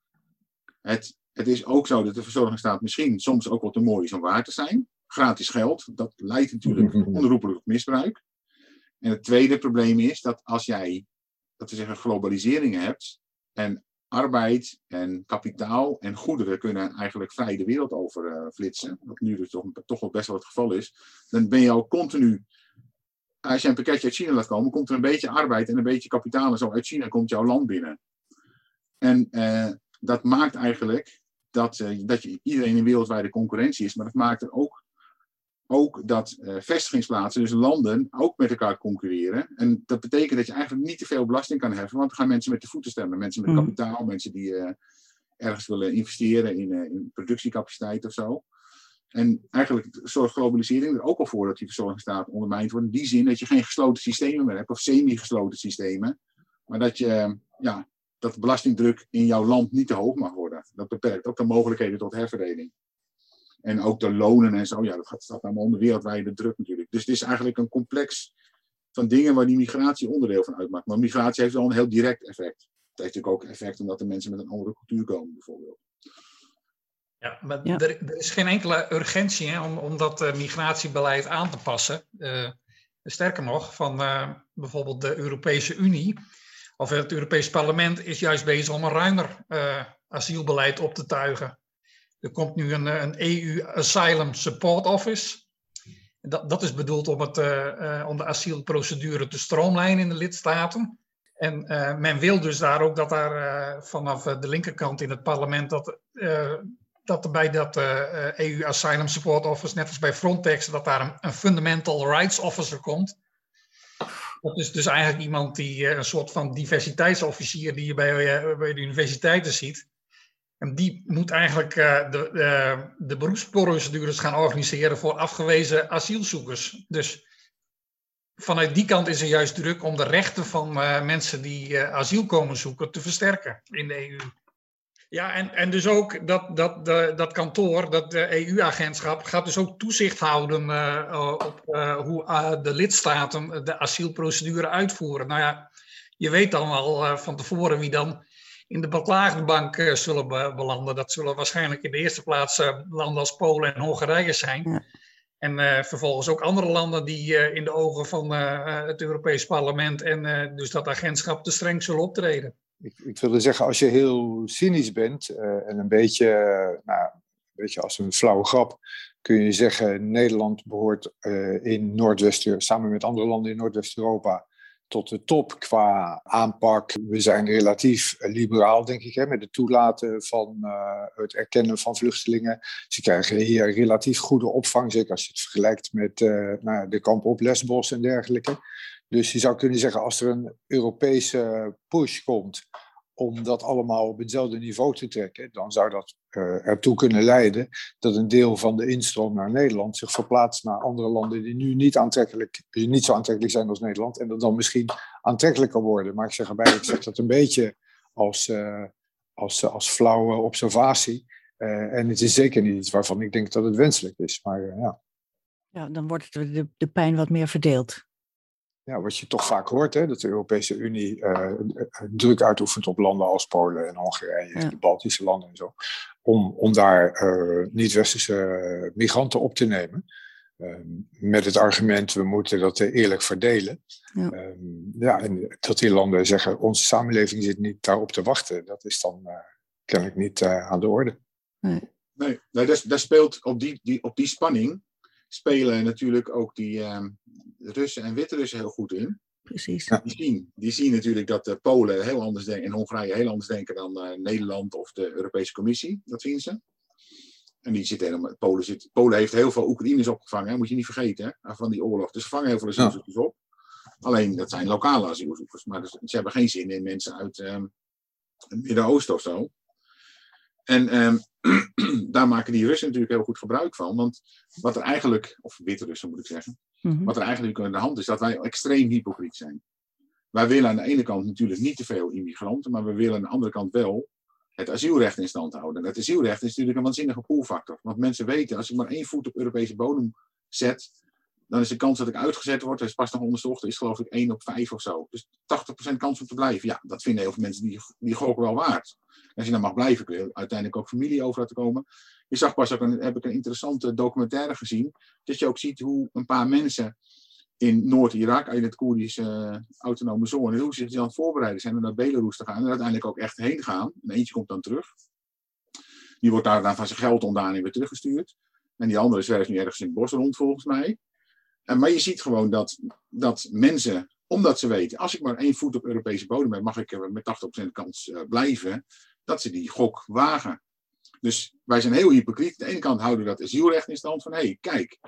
B: Het het is ook zo dat de verzorgingsstaat misschien soms ook wat te mooi is om waar te zijn. Gratis geld, dat leidt natuurlijk [LAUGHS] onherroepelijk tot misbruik. En het tweede probleem is dat als jij, dat we zeggen, globalisering hebt en arbeid en kapitaal en goederen kunnen eigenlijk vrij de wereld over uh, flitsen, wat nu dus toch, toch wel best wel het geval is, dan ben je al continu, als je een pakketje uit China laat komen, komt er een beetje arbeid en een beetje kapitaal en zo uit China komt jouw land binnen. En uh, dat maakt eigenlijk dat, uh, dat je iedereen in wereldwijde concurrentie is. Maar dat maakt er ook, ook dat uh, vestigingsplaatsen, dus landen, ook met elkaar concurreren. En dat betekent dat je eigenlijk niet te veel belasting kan heffen, want dan gaan mensen met de voeten stemmen. Mensen met hmm. kapitaal, mensen die uh, ergens willen investeren in, in productiecapaciteit of zo. En eigenlijk zorgt globalisering er ook al voor dat die verzorgingsstaat ondermijnd wordt. In die zin dat je geen gesloten systemen meer hebt, of semi-gesloten systemen. Maar dat je ja, dat de belastingdruk in jouw land niet te hoog mag worden. Dat beperkt ook de mogelijkheden tot herverdeling. En ook de lonen en zo, ja, dat gaat, staat allemaal onder wereldwijde druk natuurlijk. Dus het is eigenlijk een complex van dingen waar die migratie onderdeel van uitmaakt. Maar migratie heeft wel een heel direct effect. Het heeft natuurlijk ook effect omdat de mensen met een andere cultuur komen, bijvoorbeeld.
D: Ja, maar Er, er, is geen enkele urgentie hè, om, om dat uh, migratiebeleid aan te passen. Uh, sterker nog, van uh, bijvoorbeeld de Europese Unie of het Europees Parlement is juist bezig om een ruimer asielbeleid op te tuigen. Er komt nu een, een EU Asylum Support Office. Dat, dat is bedoeld om, het, om de asielprocedure te stroomlijnen in de lidstaten. En men wil dus daar ook dat daar vanaf de linkerkant in het parlement dat dat er bij dat EU eh, eh, Asylum Support Office, net als bij Frontex, dat daar een Fundamental Rights Officer komt. Dat is dus eigenlijk iemand die eh, een soort van diversiteitsofficier die je bij, bij de universiteiten ziet. En die moet eigenlijk de, de, de beroepsprocedures gaan organiseren voor afgewezen asielzoekers. Dus vanuit die kant is er juist druk om de rechten van mensen die asiel komen zoeken te versterken in de EU. Ja, en, en dus ook dat, dat, dat kantoor, dat EU-agentschap, gaat dus ook toezicht houden uh, op uh, hoe uh, de lidstaten de asielprocedure uitvoeren. Nou ja, je weet dan al van tevoren wie dan in de beklaagdenbank zullen be belanden. Dat zullen waarschijnlijk in de eerste plaats landen als Polen en Hongarije zijn. Ja. En vervolgens ook andere landen die in de ogen van het Europees Parlement en dus dat agentschap te streng zullen optreden
C: ik, ik wilde zeggen, als je heel cynisch bent uh, en een beetje, nou, een beetje als een flauwe grap, kun je zeggen, Nederland behoort uh, in Noordwest, samen met andere landen in Noordwest-Europa, tot de top qua aanpak. We zijn relatief liberaal, denk ik, hè, met het toelaten van het erkennen van vluchtelingen. Ze krijgen hier relatief goede opvang, zeker als je het vergelijkt met nou, de kamp op Lesbos en dergelijke. Dus je zou kunnen zeggen, als er een Europese push komt om dat allemaal op hetzelfde niveau te trekken, dan zou dat uh, ertoe kunnen leiden dat een deel van de instroom naar Nederland zich verplaatst naar andere landen die nu niet, aantrekkelijk, niet zo aantrekkelijk zijn als Nederland en dat dan misschien aantrekkelijker worden. Maar ik zeg erbij, ik zeg dat een beetje als, uh, als, als flauwe observatie. En het is zeker niet iets waarvan ik denk dat het wenselijk is. Maar ja.
A: Ja, dan wordt de, de pijn wat meer verdeeld
C: ja, wat je toch vaak hoort, hè, dat de Europese Unie uh, druk uitoefent op landen als Polen en Hongarije, de Baltische landen en zo, om, om daar uh, niet-westerse migranten op te nemen. Ehm, met het argument, we moeten dat eerlijk verdelen. Ja. Um, ja, en dat die landen zeggen, onze samenleving zit niet daarop te wachten, dat is dan kennelijk niet aan de orde.
B: Nee, nee, nee daar, daar speelt op die, die, op die spanning spelen natuurlijk ook die uh, Russen en Wit-Russen heel goed in.
A: Precies.
B: Die, zien, die zien natuurlijk dat de Polen heel anders denken en Hongarije heel anders denken dan uh, Nederland of de Europese Commissie. Dat zien ze. En die zitten helemaal, Polen, zit, Polen heeft heel veel Oekraïners opgevangen, hè? moet je niet vergeten, hè? van die oorlog. Dus ze vangen heel veel asielzoekers op. Alleen dat zijn lokale asielzoekers. Maar dus, ze hebben geen zin in mensen uit um, het Midden-Oosten of zo. En um, [CLEARS THROAT] daar maken die Russen natuurlijk heel goed gebruik van. Want wat er eigenlijk, of Wit-Russen moet ik zeggen, mhm. wat er eigenlijk aan de hand is, dat wij extreem hypocriet zijn. Wij willen aan de ene kant natuurlijk niet te veel immigranten, maar we willen aan de andere kant wel het asielrecht in stand houden. En het asielrecht is natuurlijk een waanzinnige poolfactor. Want mensen weten, als ik maar één voet op Europese bodem zet, dan is de kans dat ik uitgezet word, dat is pas nog onderzocht, is geloof ik 1 op 5 of zo. Dus 80% kans om te blijven. Ja, dat vinden heel veel mensen die, die gokken wel waard. als je dan mag blijven, kun je uiteindelijk ook familie over laten komen. Je zag pas ook, een, heb ik een interessante documentaire gezien, dat je ook ziet hoe een paar mensen in Noord-Irak, in het Koerdische uh, autonome zone, hoe ze zich aan het voorbereiden zijn om naar Belarus te gaan en uiteindelijk ook echt heen gaan. En eentje komt dan terug. Die wordt daar dan van zijn geld ontdaan en weer teruggestuurd. En die andere zwerft nu ergens in het bos rond, volgens mij. En, maar je ziet gewoon dat, dat mensen, omdat ze weten, als ik maar één voet op Europese bodem heb, mag ik met 80% kans uh, blijven, dat ze die gok wagen. Dus wij zijn heel hypocriet. Aan de ene kant houden we dat asielrecht in stand van, hé, hey, kijk,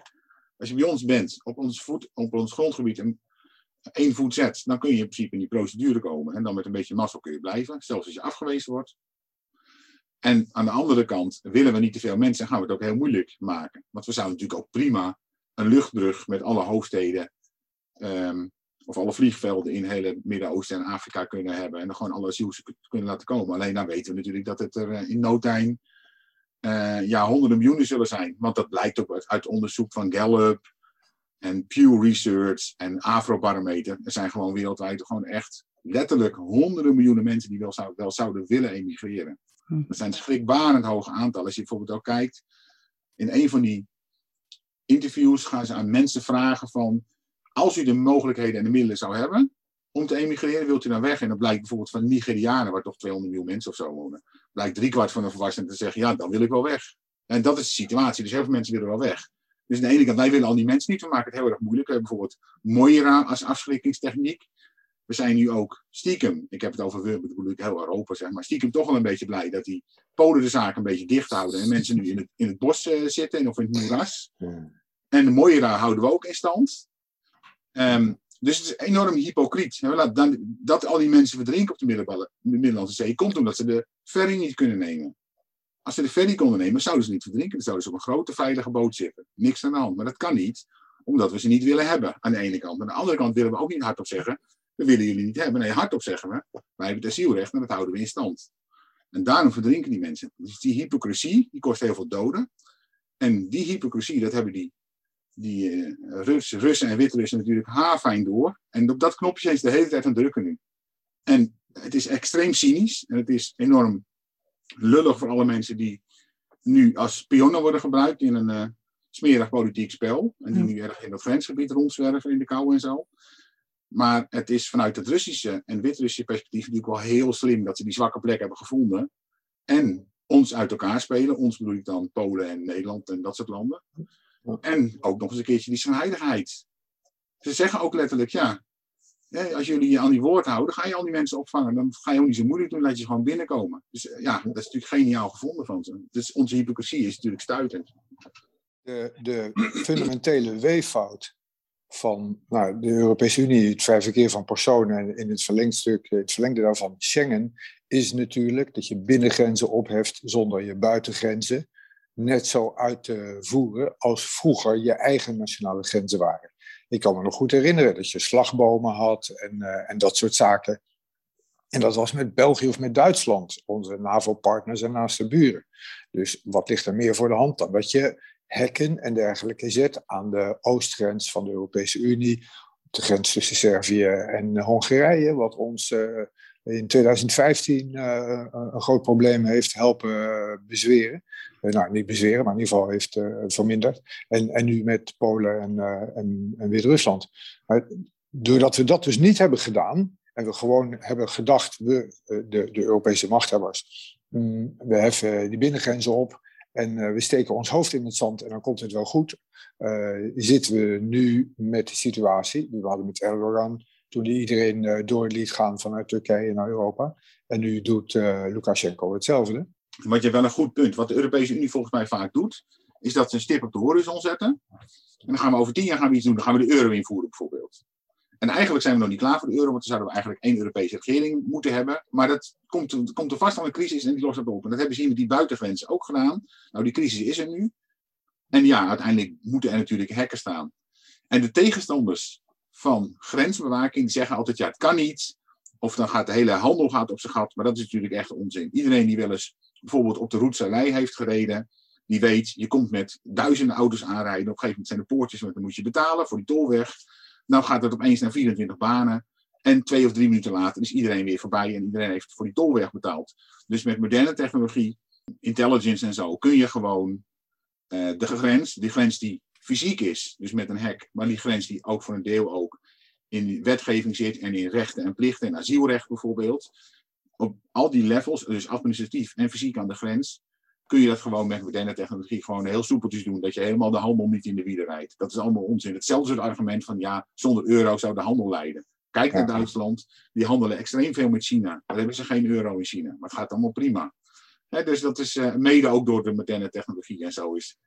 B: als je bij ons bent, op ons, voet, op ons grondgebied, en één voet zet, dan kun je in principe in die procedure komen. En dan met een beetje mazzel kun je blijven, zelfs als je afgewezen wordt. En aan de andere kant willen we niet te veel mensen en gaan we het ook heel moeilijk maken. Want we zouden natuurlijk ook prima een luchtbrug met alle hoofdsteden um, of alle vliegvelden in hele Midden-Oosten en Afrika kunnen hebben. En dan gewoon alle asielzoekers kunnen laten komen. Alleen dan weten we natuurlijk dat het er eh, in no time uh, ja, honderden miljoenen zullen zijn. Want dat blijkt ook uit onderzoek van Gallup en Pew Research en Afrobarometer. Er zijn gewoon wereldwijd gewoon echt letterlijk honderden miljoenen mensen die wel, zou, wel zouden willen emigreren. Hm. Dat zijn schrikbarend hoge aantallen. Als je bijvoorbeeld ook kijkt, in een van die interviews gaan ze aan mensen vragen van, als u de mogelijkheden en de middelen zou hebben om te emigreren, wilt u dan weg? En dan blijkt bijvoorbeeld van Nigerianen, waar toch 200 miljoen mensen of zo wonen, blijkt driekwart van de volwassenen te zeggen, ja, dan wil ik wel weg. En dat is de situatie. Dus heel veel mensen willen wel weg. Dus aan de ene kant, wij willen al die mensen niet, we maken het heel erg moeilijk. We hebben bijvoorbeeld Moira als afschrikkingstechniek. We zijn nu ook stiekem, ik heb het over we, bedoel ik heel Europa zeg maar, stiekem toch wel een beetje blij dat die Polen de zaak een beetje dicht houden en mensen nu in het, in het bos uh, zitten of in het moeras. En de Moira houden we ook in stand. Um, dus het is enorm hypocriet. Dan, dat al die mensen verdrinken op de Middellandse Zee komt omdat ze de ferry niet kunnen nemen. Als ze de ferry konden nemen, zouden ze niet verdrinken. Dan zouden ze op een grote veilige boot zitten. Niks aan de hand. Maar dat kan niet, omdat we ze niet willen hebben aan de ene kant. Aan de andere kant willen we ook niet hardop zeggen, we willen jullie niet hebben. Nee, hardop zeggen we, wij hebben het asielrecht en dat houden we in stand. En daarom verdrinken die mensen. Dus die hypocrisie, die kost heel veel doden. En die hypocrisie, dat hebben die die uh, Russen, en Wit-Russen natuurlijk haarfijn door. En op dat knopje zijn ze de hele tijd aan het drukken nu. En het is extreem cynisch en het is enorm lullig voor alle mensen die nu als spionnen worden gebruikt in een uh, smerig politiek spel. En die nu erg in het grensgebied rondzwerven in de kou en zo. Maar het is vanuit het Russische en Wit-Russische perspectief natuurlijk wel heel slim dat ze die zwakke plek hebben gevonden. En ons uit elkaar spelen. Ons bedoel ik dan Polen en Nederland en dat soort landen. En ook nog eens een keertje die schijnheiligheid. Ze zeggen ook letterlijk, ja, als jullie je aan die woord houden, ga je al die mensen opvangen. Dan ga je ook niet zo moeilijk doen, laat je gewoon binnenkomen. Dus eh, ja, dat is natuurlijk geniaal gevonden van ze. Dus onze hypocrisie is natuurlijk stuitend.
C: De, de fundamentele weeffout van nou, de Europese Unie, het vrij verkeer van personen en in het verlengstuk, het verlengde daarvan Schengen, is natuurlijk dat je binnengrenzen opheft zonder je buitengrenzen net zo uit te voeren als vroeger je eigen nationale grenzen waren. Ik kan me nog goed herinneren dat je slagbomen had en, uh, en dat soort zaken. En dat was met België of met Duitsland, onze NAVO-partners en naaste buren. Dus wat ligt er meer voor de hand dan dat je hekken en dergelijke zet aan de oostgrens van de Europese Unie, op de grens tussen Servië en Hongarije, wat ons uh, in 2015 uh, een groot probleem heeft helpen bezweren. Eh, nou, niet bezweren, maar in ieder geval heeft verminderd. En, en nu met Polen en, en, en Wit-Rusland. doordat we dat dus niet hebben gedaan, en we gewoon hebben gedacht, we, de, de Europese machthebbers, mm, we heffen die binnengrenzen op en we steken ons hoofd in het zand en dan komt het wel goed. zitten we nu met de situatie die we hadden met Erdogan, toen iedereen door liet gaan vanuit Turkije naar Europa. En nu doet Lukashenko hetzelfde.
B: Want je wel een goed punt. Wat de Europese Unie volgens mij vaak doet, is dat ze een stip op de horizon zetten. En dan gaan we over tien jaar gaan we iets doen. Dan gaan we de euro invoeren bijvoorbeeld. En eigenlijk zijn we nog niet klaar voor de euro, want dan zouden we eigenlijk één Europese regering moeten hebben. Maar dat komt, komt er vast al een crisis en die lost dat op. En dat hebben ze met die buitengrenzen ook gedaan. Nou, die crisis is er nu. En ja, uiteindelijk moeten er natuurlijk hekken staan. En de tegenstanders van grensbewaking zeggen altijd, ja, het kan niet. Of dan gaat de hele handel gaat op zijn gat. Maar dat is natuurlijk echt onzin. Iedereen die wel eens bijvoorbeeld op de Route heeft gereden, die weet, je komt met duizenden auto's aanrijden. Op een gegeven moment zijn de poortjes, want dan moet je betalen voor die tolweg. Nou gaat het opeens naar 24 banen. En twee of drie minuten later is iedereen weer voorbij en iedereen heeft voor die tolweg betaald. Dus met moderne technologie, intelligence en zo, kun je gewoon uh, de grens, die grens die fysiek is, dus met een hek, maar die grens die ook voor een deel ook in wetgeving zit en in rechten en plichten en asielrecht bijvoorbeeld, op al die levels, dus administratief en fysiek aan de grens, kun je dat gewoon met moderne technologie gewoon heel soepeltjes doen. Dat je helemaal de handel niet in de wielen rijdt. Dat is allemaal onzin. Hetzelfde soort argument van ja, zonder euro zou de handel leiden. Kijk naar Duitsland, die handelen extreem veel met China. Daar hebben ze geen euro in China, maar het gaat allemaal prima. dus dat is uh, mede ook door de moderne technologie en zo is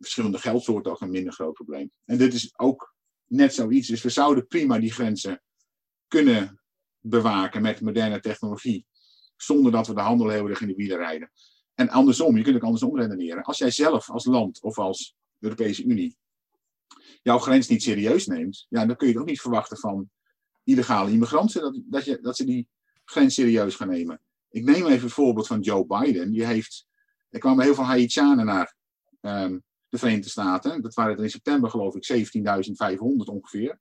B: verschillende geldsoorten ook een minder groot probleem. En dit is ook net zoiets. Dus we zouden prima die grenzen kunnen bewaken met moderne technologie. Zonder dat we de handel heel erg in de wielen rijden. En andersom, je kunt ook andersom redeneren. Als jij zelf als land of als Europese Unie jouw grens niet serieus neemt, ja, dan kun je het ook niet verwachten van illegale immigranten dat, dat, je, dat ze die grens serieus gaan nemen. Ik neem even het voorbeeld van Joe Biden. Die heeft, er kwamen heel veel Haitianen naar ehm, de Verenigde Staten. Dat waren er in september geloof ik 17.500 ongeveer.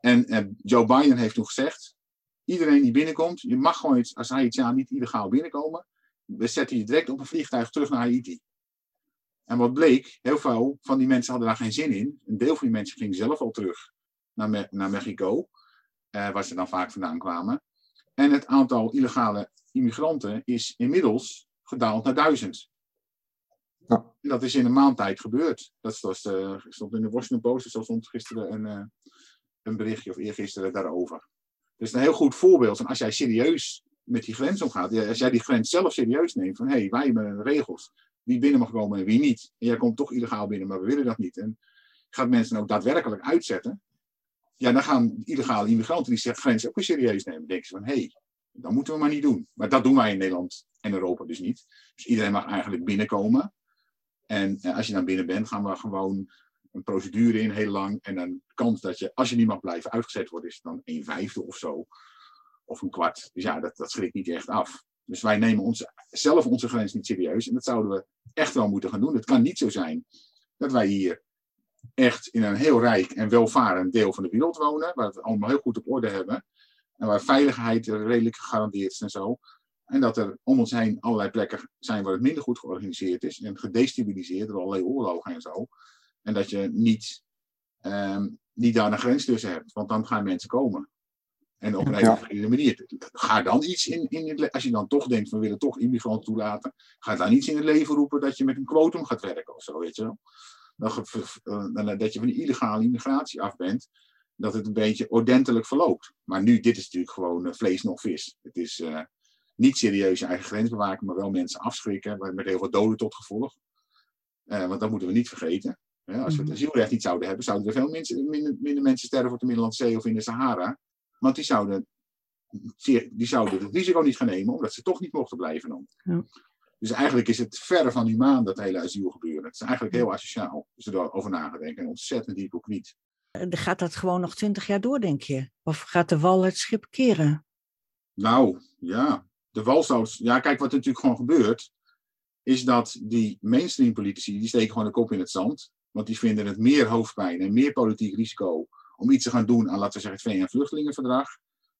B: En eh, Joe Biden heeft toen gezegd, iedereen die binnenkomt, je mag gewoon als Haitiaan niet illegaal binnenkomen. We zetten je direct op een vliegtuig terug naar Haiti. En wat bleek, heel veel van die mensen hadden daar geen zin in. Een deel van die mensen ging zelf al terug naar, naar Mexico, eh, waar ze dan vaak vandaan kwamen. En het aantal illegale immigranten is inmiddels gedaald naar duizend. En dat is in een maand tijd gebeurd. Dat uh, stond in de Washington Post, dus stond gisteren een, uh, een berichtje of eergisteren daarover. Dus een heel goed voorbeeld van als jij serieus met die grens omgaat, als jij die grens zelf serieus neemt, van hé, hey, wij hebben regels, wie binnen mag komen en wie niet. En jij komt toch illegaal binnen, maar we willen dat niet. En gaat mensen ook daadwerkelijk uitzetten, ja, dan gaan illegale immigranten die zich grens ook weer serieus nemen. Denken ze van, hé, hey, dat moeten we maar niet doen. Maar dat doen wij in Nederland en Europa dus niet. Dus iedereen mag eigenlijk binnenkomen. En eh, als je dan binnen bent, gaan we gewoon een procedure in, heel lang. En dan de kans dat je, als je niet mag blijven, uitgezet wordt, is dan een vijfde of zo. Of een kwart. Dus ja, dat, dat schrikt niet echt af. Dus wij nemen ons, zelf onze grens niet serieus. En dat zouden we echt wel moeten gaan doen. Het kan niet zo zijn dat wij hier echt in een heel rijk en welvarend deel van de wereld wonen. Waar we het allemaal heel goed op orde hebben. En waar veiligheid redelijk gegarandeerd is en zo. En dat er om ons heen allerlei plekken zijn waar het minder goed georganiseerd is. En gedestabiliseerd door allerlei oorlogen en zo. En dat je niet, um, niet daar een grens tussen hebt. Want dan gaan mensen komen. En op een ja. hele manier. Ga dan iets in, in het Als je dan toch denkt, we willen toch immigranten toelaten. Ga dan iets in het leven roepen dat je met een quotum gaat werken of zo, weet je wel. Dat, dat je van die illegale immigratie af bent dat het een beetje ordentelijk verloopt. Maar nu, dit is natuurlijk gewoon uh, vlees nog vis. Het is uh, niet serieus je eigen grens bewaken, maar wel mensen afschrikken, met heel veel doden tot gevolg. Uh, want dat moeten we niet vergeten. als we het mhm. asielrecht niet zouden hebben, zouden er veel mensen, minder, minder, mensen sterven op de Middellandse Zee of in de Sahara. Want die zouden, die zouden het risico niet gaan nemen, omdat ze toch niet mochten blijven dan. Ja. Dus eigenlijk is het verre van humaan, dat hele asielgebeuren. Het is eigenlijk heel asociaal, als je erover na gaat denken. En ontzettend hypocriet.
A: Gaat dat gewoon nog twintig jaar door, denk je? Of gaat de wal het schip keren?
B: Nou, ja. De wal zou... Ja, kijk, wat er natuurlijk gewoon gebeurt... is dat die mainstream politici... die steken gewoon de kop in het zand. Want die vinden het meer hoofdpijn en meer politiek risico... om iets te gaan doen aan, laten we zeggen, het VN-vluchtelingenverdrag...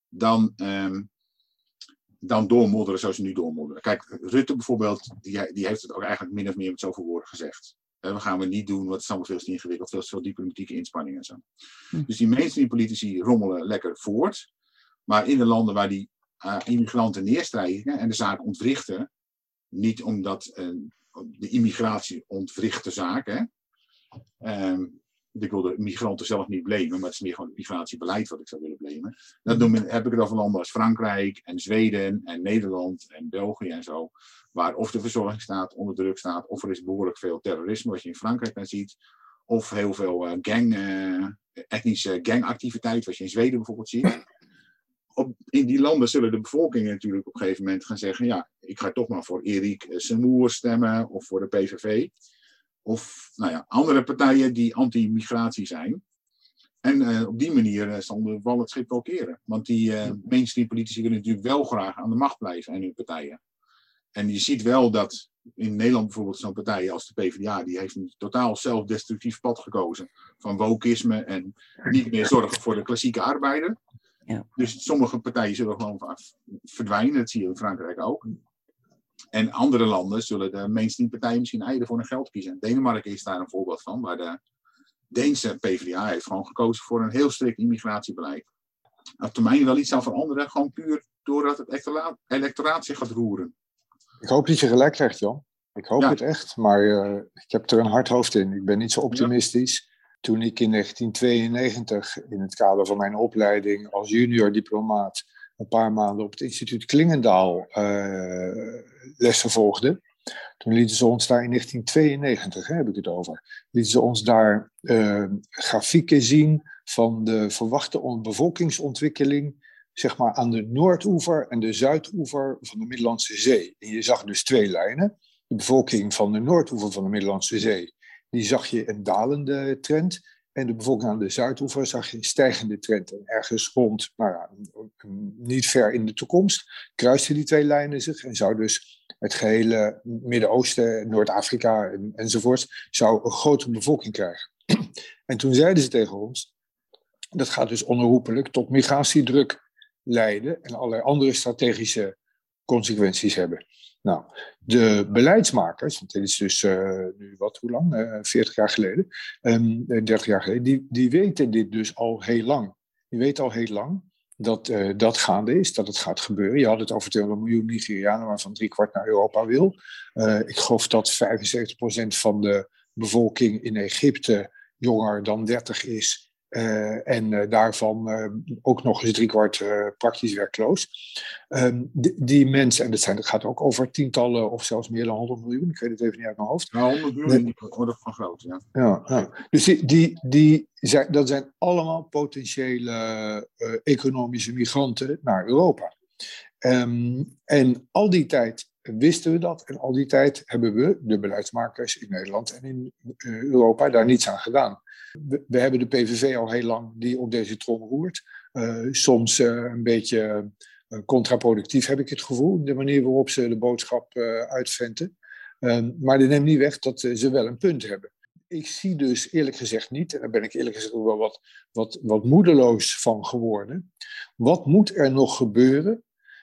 B: dan, um, dan doormodderen zoals ze nu doormodderen. Kijk, Rutte bijvoorbeeld... Die, die heeft het ook eigenlijk min of meer met zoveel woorden gezegd. We gaan we niet doen, want het is allemaal veel te ingewikkeld, veel te veel diplomatieke inspanningen en zo. Hm. Dus die mainstream politici rommelen lekker voort. Maar in de landen waar die uh, immigranten neerstrijden en de zaak ontwrichten, niet omdat uh, de immigratie ontwricht de zaak, hè. Um, ik wil de migranten zelf niet blamen, maar het is meer gewoon het migratiebeleid wat ik zou willen blamen. Dan doen, heb ik het over landen als Frankrijk en Zweden en Nederland en België en zo waar of de verzorgingsstaat onder druk staat, of er is behoorlijk veel terrorisme, wat je in Frankrijk dan ziet, of heel veel uh, gang, etnische gangactiviteit, wat je in Zweden bijvoorbeeld ziet. Op, in die landen zullen de bevolkingen natuurlijk op een gegeven moment gaan zeggen: ja, ik ga toch maar voor Erik Semoer stemmen of voor de PVV. Of nou ja, andere partijen die anti-migratie zijn. En uh, op die manier uh, zal de wal het schip wel keren. Want die uh, mainstream politici willen natuurlijk wel graag aan de macht blijven en hun partijen. En je ziet wel dat in Nederland bijvoorbeeld zo'n partij als de PvdA, die heeft een totaal zelfdestructief pad gekozen. Van wokisme en niet meer zorgen voor de klassieke arbeider. Ja. Dus sommige partijen zullen gewoon verdwijnen, dat zie je in Frankrijk ook. En andere landen zullen de mainstream partijen misschien eieren voor hun geld kiezen. Denemarken is daar een voorbeeld van, waar de Deense PvdA heeft gewoon gekozen voor een heel strikt immigratiebeleid. Op termijn wel iets zal veranderen, gewoon puur doordat het electoraat zich gaat roeren.
C: Ik hoop dat je gelijk krijgt, Jan. Ik hoop het echt, maar uh, ik heb er een hard hoofd in. Ik ben niet zo optimistisch. Toen ik in 1992 in het kader van mijn opleiding als junior diplomaat een paar maanden op het instituut Klingendaal uh, lessen volgde, toen lieten ze ons daar in 1992, hè, heb ik het over, lieten ze ons daar uh, grafieken zien van de verwachte bevolkingsontwikkeling zeg maar aan de noordoever en de zuidoever van de Middellandse Zee. En je zag dus twee lijnen. De bevolking van de noordoever van de Middellandse Zee, die zag je een dalende trend. En de bevolking aan de Zuidoever zag je een stijgende trend. En ergens rond, nou niet ver in de toekomst, kruisten die twee lijnen zich. En zou dus het gehele Midden-Oosten, Noord-Afrika en, enzovoort, zou een grote bevolking krijgen. [CLEARS THROAT] En toen zeiden ze tegen ons, dat gaat dus onherroepelijk tot migratiedruk leiden en allerlei andere strategische consequenties hebben. Nou, de beleidsmakers, want dit is dus uh, nu wat, hoe lang? Uh, eh, 40 jaar geleden, um, ehm, 30 jaar geleden, die, die weten dit dus al heel lang. Die weten al heel lang dat dat gaande is, dat het gaat gebeuren. Je had het over 200 miljoen Nigerianen, waarvan drie kwart naar Europa wil. ik geloof dat 75% van de bevolking in Egypte jonger dan 30 is. Uh, en uh, daarvan uh, ook nog eens driekwart praktisch werkloos. Um, die, mensen, en dat, zijn, dat gaat ook over tientallen of zelfs meer dan 100 miljoen, ik weet het even niet uit mijn hoofd.
B: Ja, 100 miljoen, die worden van groot, ja.
C: ja, ja. Dus die, die, die zijn, dat zijn allemaal potentiële economische migranten naar Europa. Um, en al die tijd wisten we dat. En al die tijd hebben we, de beleidsmakers in Nederland en in Europa, daar niets aan gedaan. We, hebben de PVV al heel lang die op deze trom roert. Uh, soms uh, een beetje contraproductief heb ik het gevoel, de manier waarop ze de boodschap uitventen. Maar dat neemt niet weg dat ze wel een punt hebben. Ik zie dus eerlijk gezegd niet, en daar ben ik eerlijk gezegd ook wel wat, wat, wat moedeloos van geworden. Wat moet er nog gebeuren?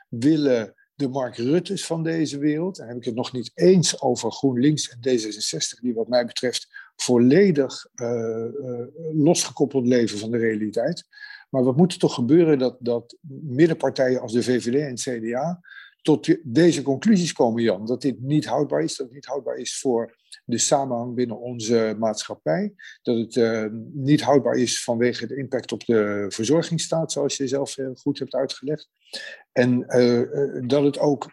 C: Willen de Mark Rutte's van deze wereld, en heb ik het nog niet eens over GroenLinks en D66, die wat mij betreft volledig uh, uh, losgekoppeld leven van de realiteit. Maar wat moet er toch gebeuren dat, dat middenpartijen als de VVD en het CDA tot deze conclusies komen, Jan? Dat dit niet houdbaar is, dat het niet houdbaar is voor de samenhang binnen onze maatschappij. Dat het uh, niet houdbaar is vanwege de impact op de verzorgingsstaat, zoals je zelf goed hebt uitgelegd. En dat het ook,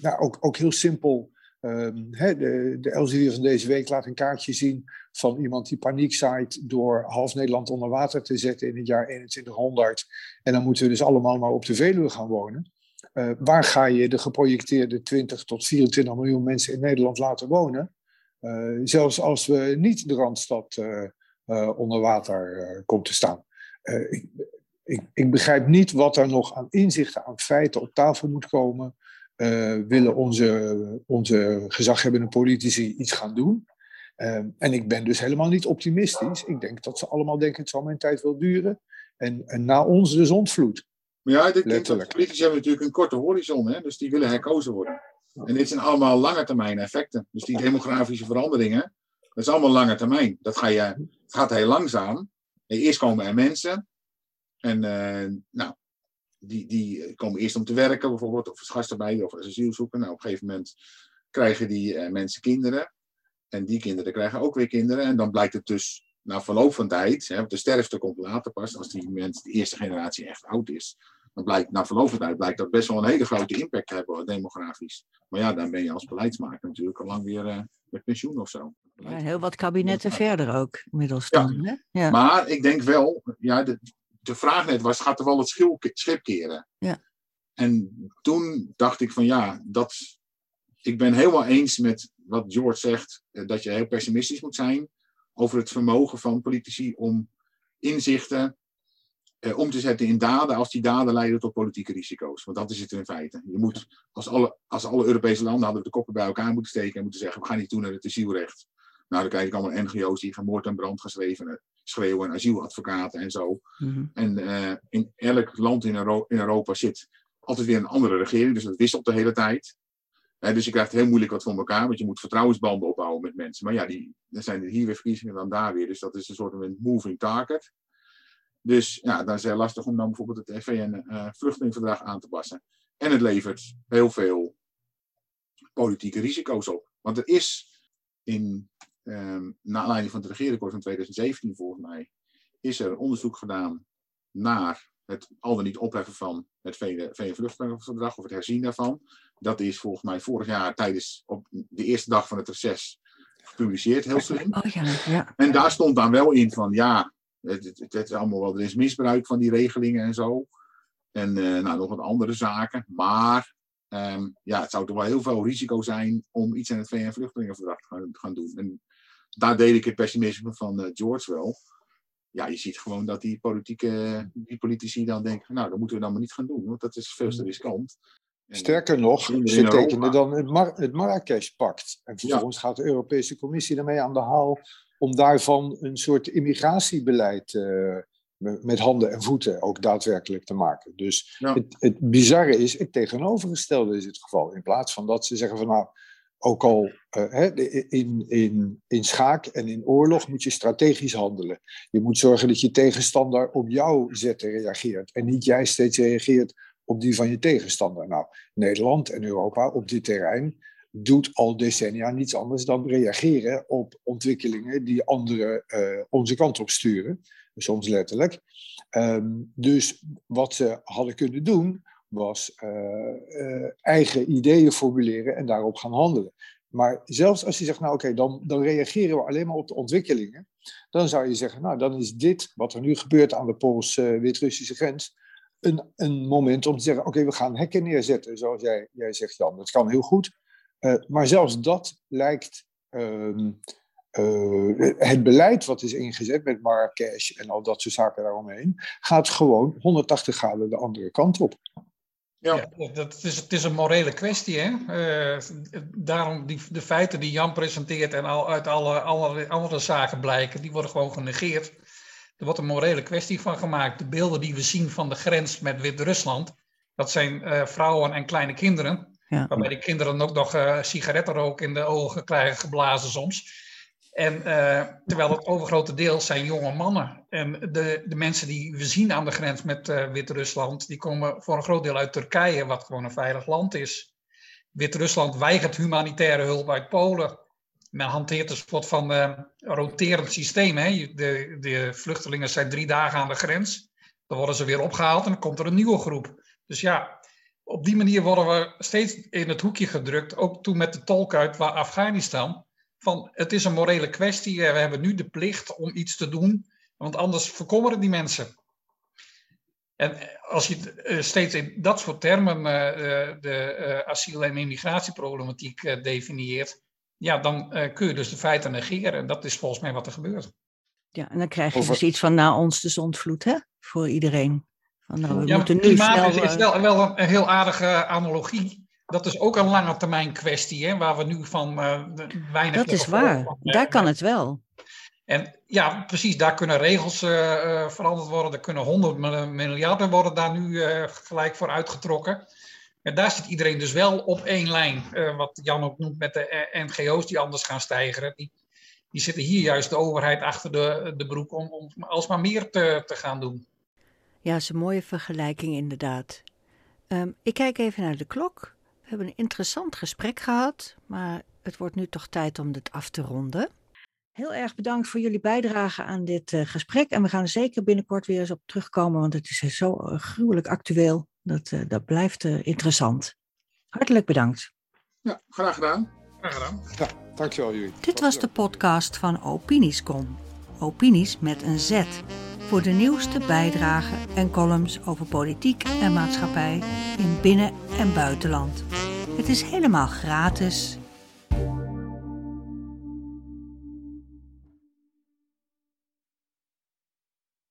C: nou, ook, ook heel simpel Um, de, de Elsevier van deze week laat een kaartje zien van iemand die paniek zaait door half Nederland onder water te zetten in het jaar 2100. En dan moeten we dus allemaal maar op de Veluwe gaan wonen. Waar ga je de geprojecteerde 20 tot 24 miljoen mensen in Nederland laten wonen? Uh, zelfs als we niet de Randstad uh, onder water komt te staan. Ik, ik, ik begrijp niet wat er nog aan inzichten, aan feiten op tafel moet komen willen onze, onze gezaghebbende politici iets gaan doen. En ik ben dus helemaal niet optimistisch. Ik denk dat ze allemaal denken, het zal mijn tijd wel duren. En, en na ons de zondvloed.
B: Maar ja, ik denk dat politici hebben natuurlijk een korte horizon. Hè? Dus die willen herkozen worden. En dit zijn allemaal lange termijn effecten. Dus die demografische veranderingen, dat is allemaal lange termijn. Dat je, het gaat heel langzaam. Eerst komen er mensen. En uh, nou, die, die komen eerst om te werken, bijvoorbeeld, of als gastenarbeider of als asielzoeker. Nou, op een gegeven moment krijgen die uh, mensen kinderen. En die kinderen krijgen ook weer kinderen. En dan blijkt het dus na verloop van tijd, hè, de sterfte komt later pas, als die mensen, de eerste generatie echt oud is. Dan blijkt na verloop van tijd blijkt dat best wel een hele grote impact te hebben demografisch. Maar ja, dan ben je als beleidsmaker natuurlijk al lang weer uh, met pensioen of zo.
A: Ja, heel wat kabinetten verder ook inmiddels dan.
B: Ja. Hè? Ja. Maar ik denk wel, ja, de, de vraag net was, gaat er wel het schip keren?
A: Ja.
B: En toen dacht ik van ja, dat, ik ben helemaal eens met wat George zegt, eh, dat je heel pessimistisch moet zijn over het vermogen van politici om inzichten eh, om te zetten in daden als die daden leiden tot politieke risico's. Want dat is het in feite. Je moet, als alle, als alle Europese landen hadden de koppen bij elkaar moeten steken en moeten zeggen, we gaan niet toe naar het asielrecht. Nou, dan krijg ik allemaal NGO's die gemoord en brand geschreven schreeuwen en asieladvocaten en zo. Mhm. En uh, in elk land in, Euro in, Europa zit altijd weer een andere regering, dus dat wisselt de hele tijd. Dus je krijgt heel moeilijk wat voor elkaar, want je moet vertrouwensbanden opbouwen met mensen. Maar ja, die, dan zijn er hier weer verkiezingen dan daar weer, dus dat is een soort van moving target. Dus ja, dan is het heel lastig om dan bijvoorbeeld het VN-vluchtelingenverdrag uh, aan te passen. En het levert heel veel politieke risico's op. Want er is in um, naar aanleiding van het regeerakkoord van 2017 volgens mij, is er onderzoek gedaan naar het al dan niet opheffen van het VN-vluchtelingenverdrag of het herzien daarvan. Dat is volgens mij vorig jaar tijdens op de eerste dag van het reces gepubliceerd, heel slim.
A: Oh, ja, ja.
B: En daar stond dan wel in van ja, het, het, het, is allemaal wel, er is misbruik van die regelingen en zo. En uh, nou, nog wat andere zaken. Maar um, ja, het zou toch wel heel veel risico zijn om iets aan het VN-vluchtelingenverdrag te gaan, gaan doen. En daar deel ik het pessimisme van uh, George wel. Ja, je ziet gewoon dat die, politieke, die politici dan denken, nou, dat moeten we dan maar niet gaan doen, want dat is veel te riskant.
C: Sterker nog, ze tekenen dan het, Mar het Marrakesh-pact. En vervolgens gaat de Europese Commissie daarmee aan de haal om daarvan een soort immigratiebeleid uh, met handen en voeten ook daadwerkelijk te maken. Dus het, het bizarre is, het tegenovergestelde is het geval. In plaats van dat ze zeggen van nou, ook al uh, in, in, in schaak en in oorlog moet je strategisch handelen. Je moet zorgen dat je tegenstander op jouw zetten reageert. En niet jij steeds reageert op die van je tegenstander. Nou, Nederland en Europa op dit terrein doet al decennia niets anders dan reageren op ontwikkelingen die anderen uh, onze kant op sturen. Soms letterlijk. Um, dus wat ze hadden kunnen doen, was uh, uh, eigen ideeën formuleren en daarop gaan handelen. Maar zelfs als je zegt, nou oké, dan, dan reageren we alleen maar op de ontwikkelingen, dan zou je zeggen, nou dan is dit wat er nu gebeurt aan de Pools-Wit-Russische grens, een, een moment om te zeggen, oké, we gaan hekken neerzetten, zoals jij, jij zegt Jan. Dat kan heel goed. Uh, maar zelfs dat lijkt uh, uh, het beleid wat is ingezet met Marrakesh en al dat soort zaken daaromheen, gaat gewoon 180 graden de andere kant op.
D: Ja, ja dat is, het is een morele kwestie. Hè? Uh, daarom die, de feiten die Jan presenteert en al, uit alle, alle andere zaken blijken, die worden gewoon genegeerd. Er wordt een morele kwestie van gemaakt. De beelden die we zien van de grens met Wit-Rusland, dat zijn uh, vrouwen en kleine kinderen. Ja. Waarbij die kinderen ook nog uh, sigarettenrook in de ogen krijgen geblazen soms. En uh, terwijl het overgrote deel zijn jonge mannen. En de, de mensen die we zien aan de grens met uh, Wit-Rusland, die komen voor een groot deel uit Turkije, wat gewoon een veilig land is. Wit-Rusland weigert humanitaire hulp uit Polen. Men hanteert een soort van uh, roterend systeem. Hè? De, de vluchtelingen zijn drie dagen aan de grens. Dan worden ze weer opgehaald en dan komt er een nieuwe groep. Dus ja, op die manier worden we steeds in het hoekje gedrukt. Ook toen met de tolk uit Afghanistan van het is een morele kwestie, we hebben nu de plicht om iets te doen, want anders verkommeren die mensen. En als je uh, steeds in dat soort termen de asiel- en immigratieproblematiek definieert, ja, dan kun je dus de feiten negeren. En dat is volgens mij wat er gebeurt.
A: Ja, en dan krijg je Over... dus iets van na ons de zondvloed, hè? Voor iedereen.
D: Van, nou, we ja, moeten nu snel... is wel, wel een, een heel aardige analogie dat is ook een lange termijn kwestie, hè, waar we nu van uh, weinig.
A: Dat is waar, daar kan het wel.
D: En ja, precies, daar kunnen regels uh, veranderd worden. Er kunnen honderd miljarden worden daar nu gelijk voor uitgetrokken. En daar zit iedereen dus wel op één lijn. wat Jan ook noemt met de NGO's die anders gaan stijgen. Die, die zitten hier juist de overheid achter de, de broek om, om alsmaar meer te, te gaan doen.
A: Ja, dat is een mooie vergelijking inderdaad. Um, ik kijk even naar de klok. We hebben een interessant gesprek gehad, maar het wordt nu toch tijd om dit af te ronden. Heel erg bedankt voor jullie bijdrage aan dit uh, gesprek. En we gaan er zeker binnenkort weer eens op terugkomen, want het is zo uh, gruwelijk actueel. Dat, uh, dat blijft interessant. Hartelijk bedankt.
B: Ja, graag gedaan.
D: Graag gedaan.
C: Ja, dankjewel jullie.
A: Dit was de podcast van Opiniescom. Opinies met een Z voor de nieuwste bijdragen en columns over politiek en maatschappij in binnen- en buitenland. Het is helemaal gratis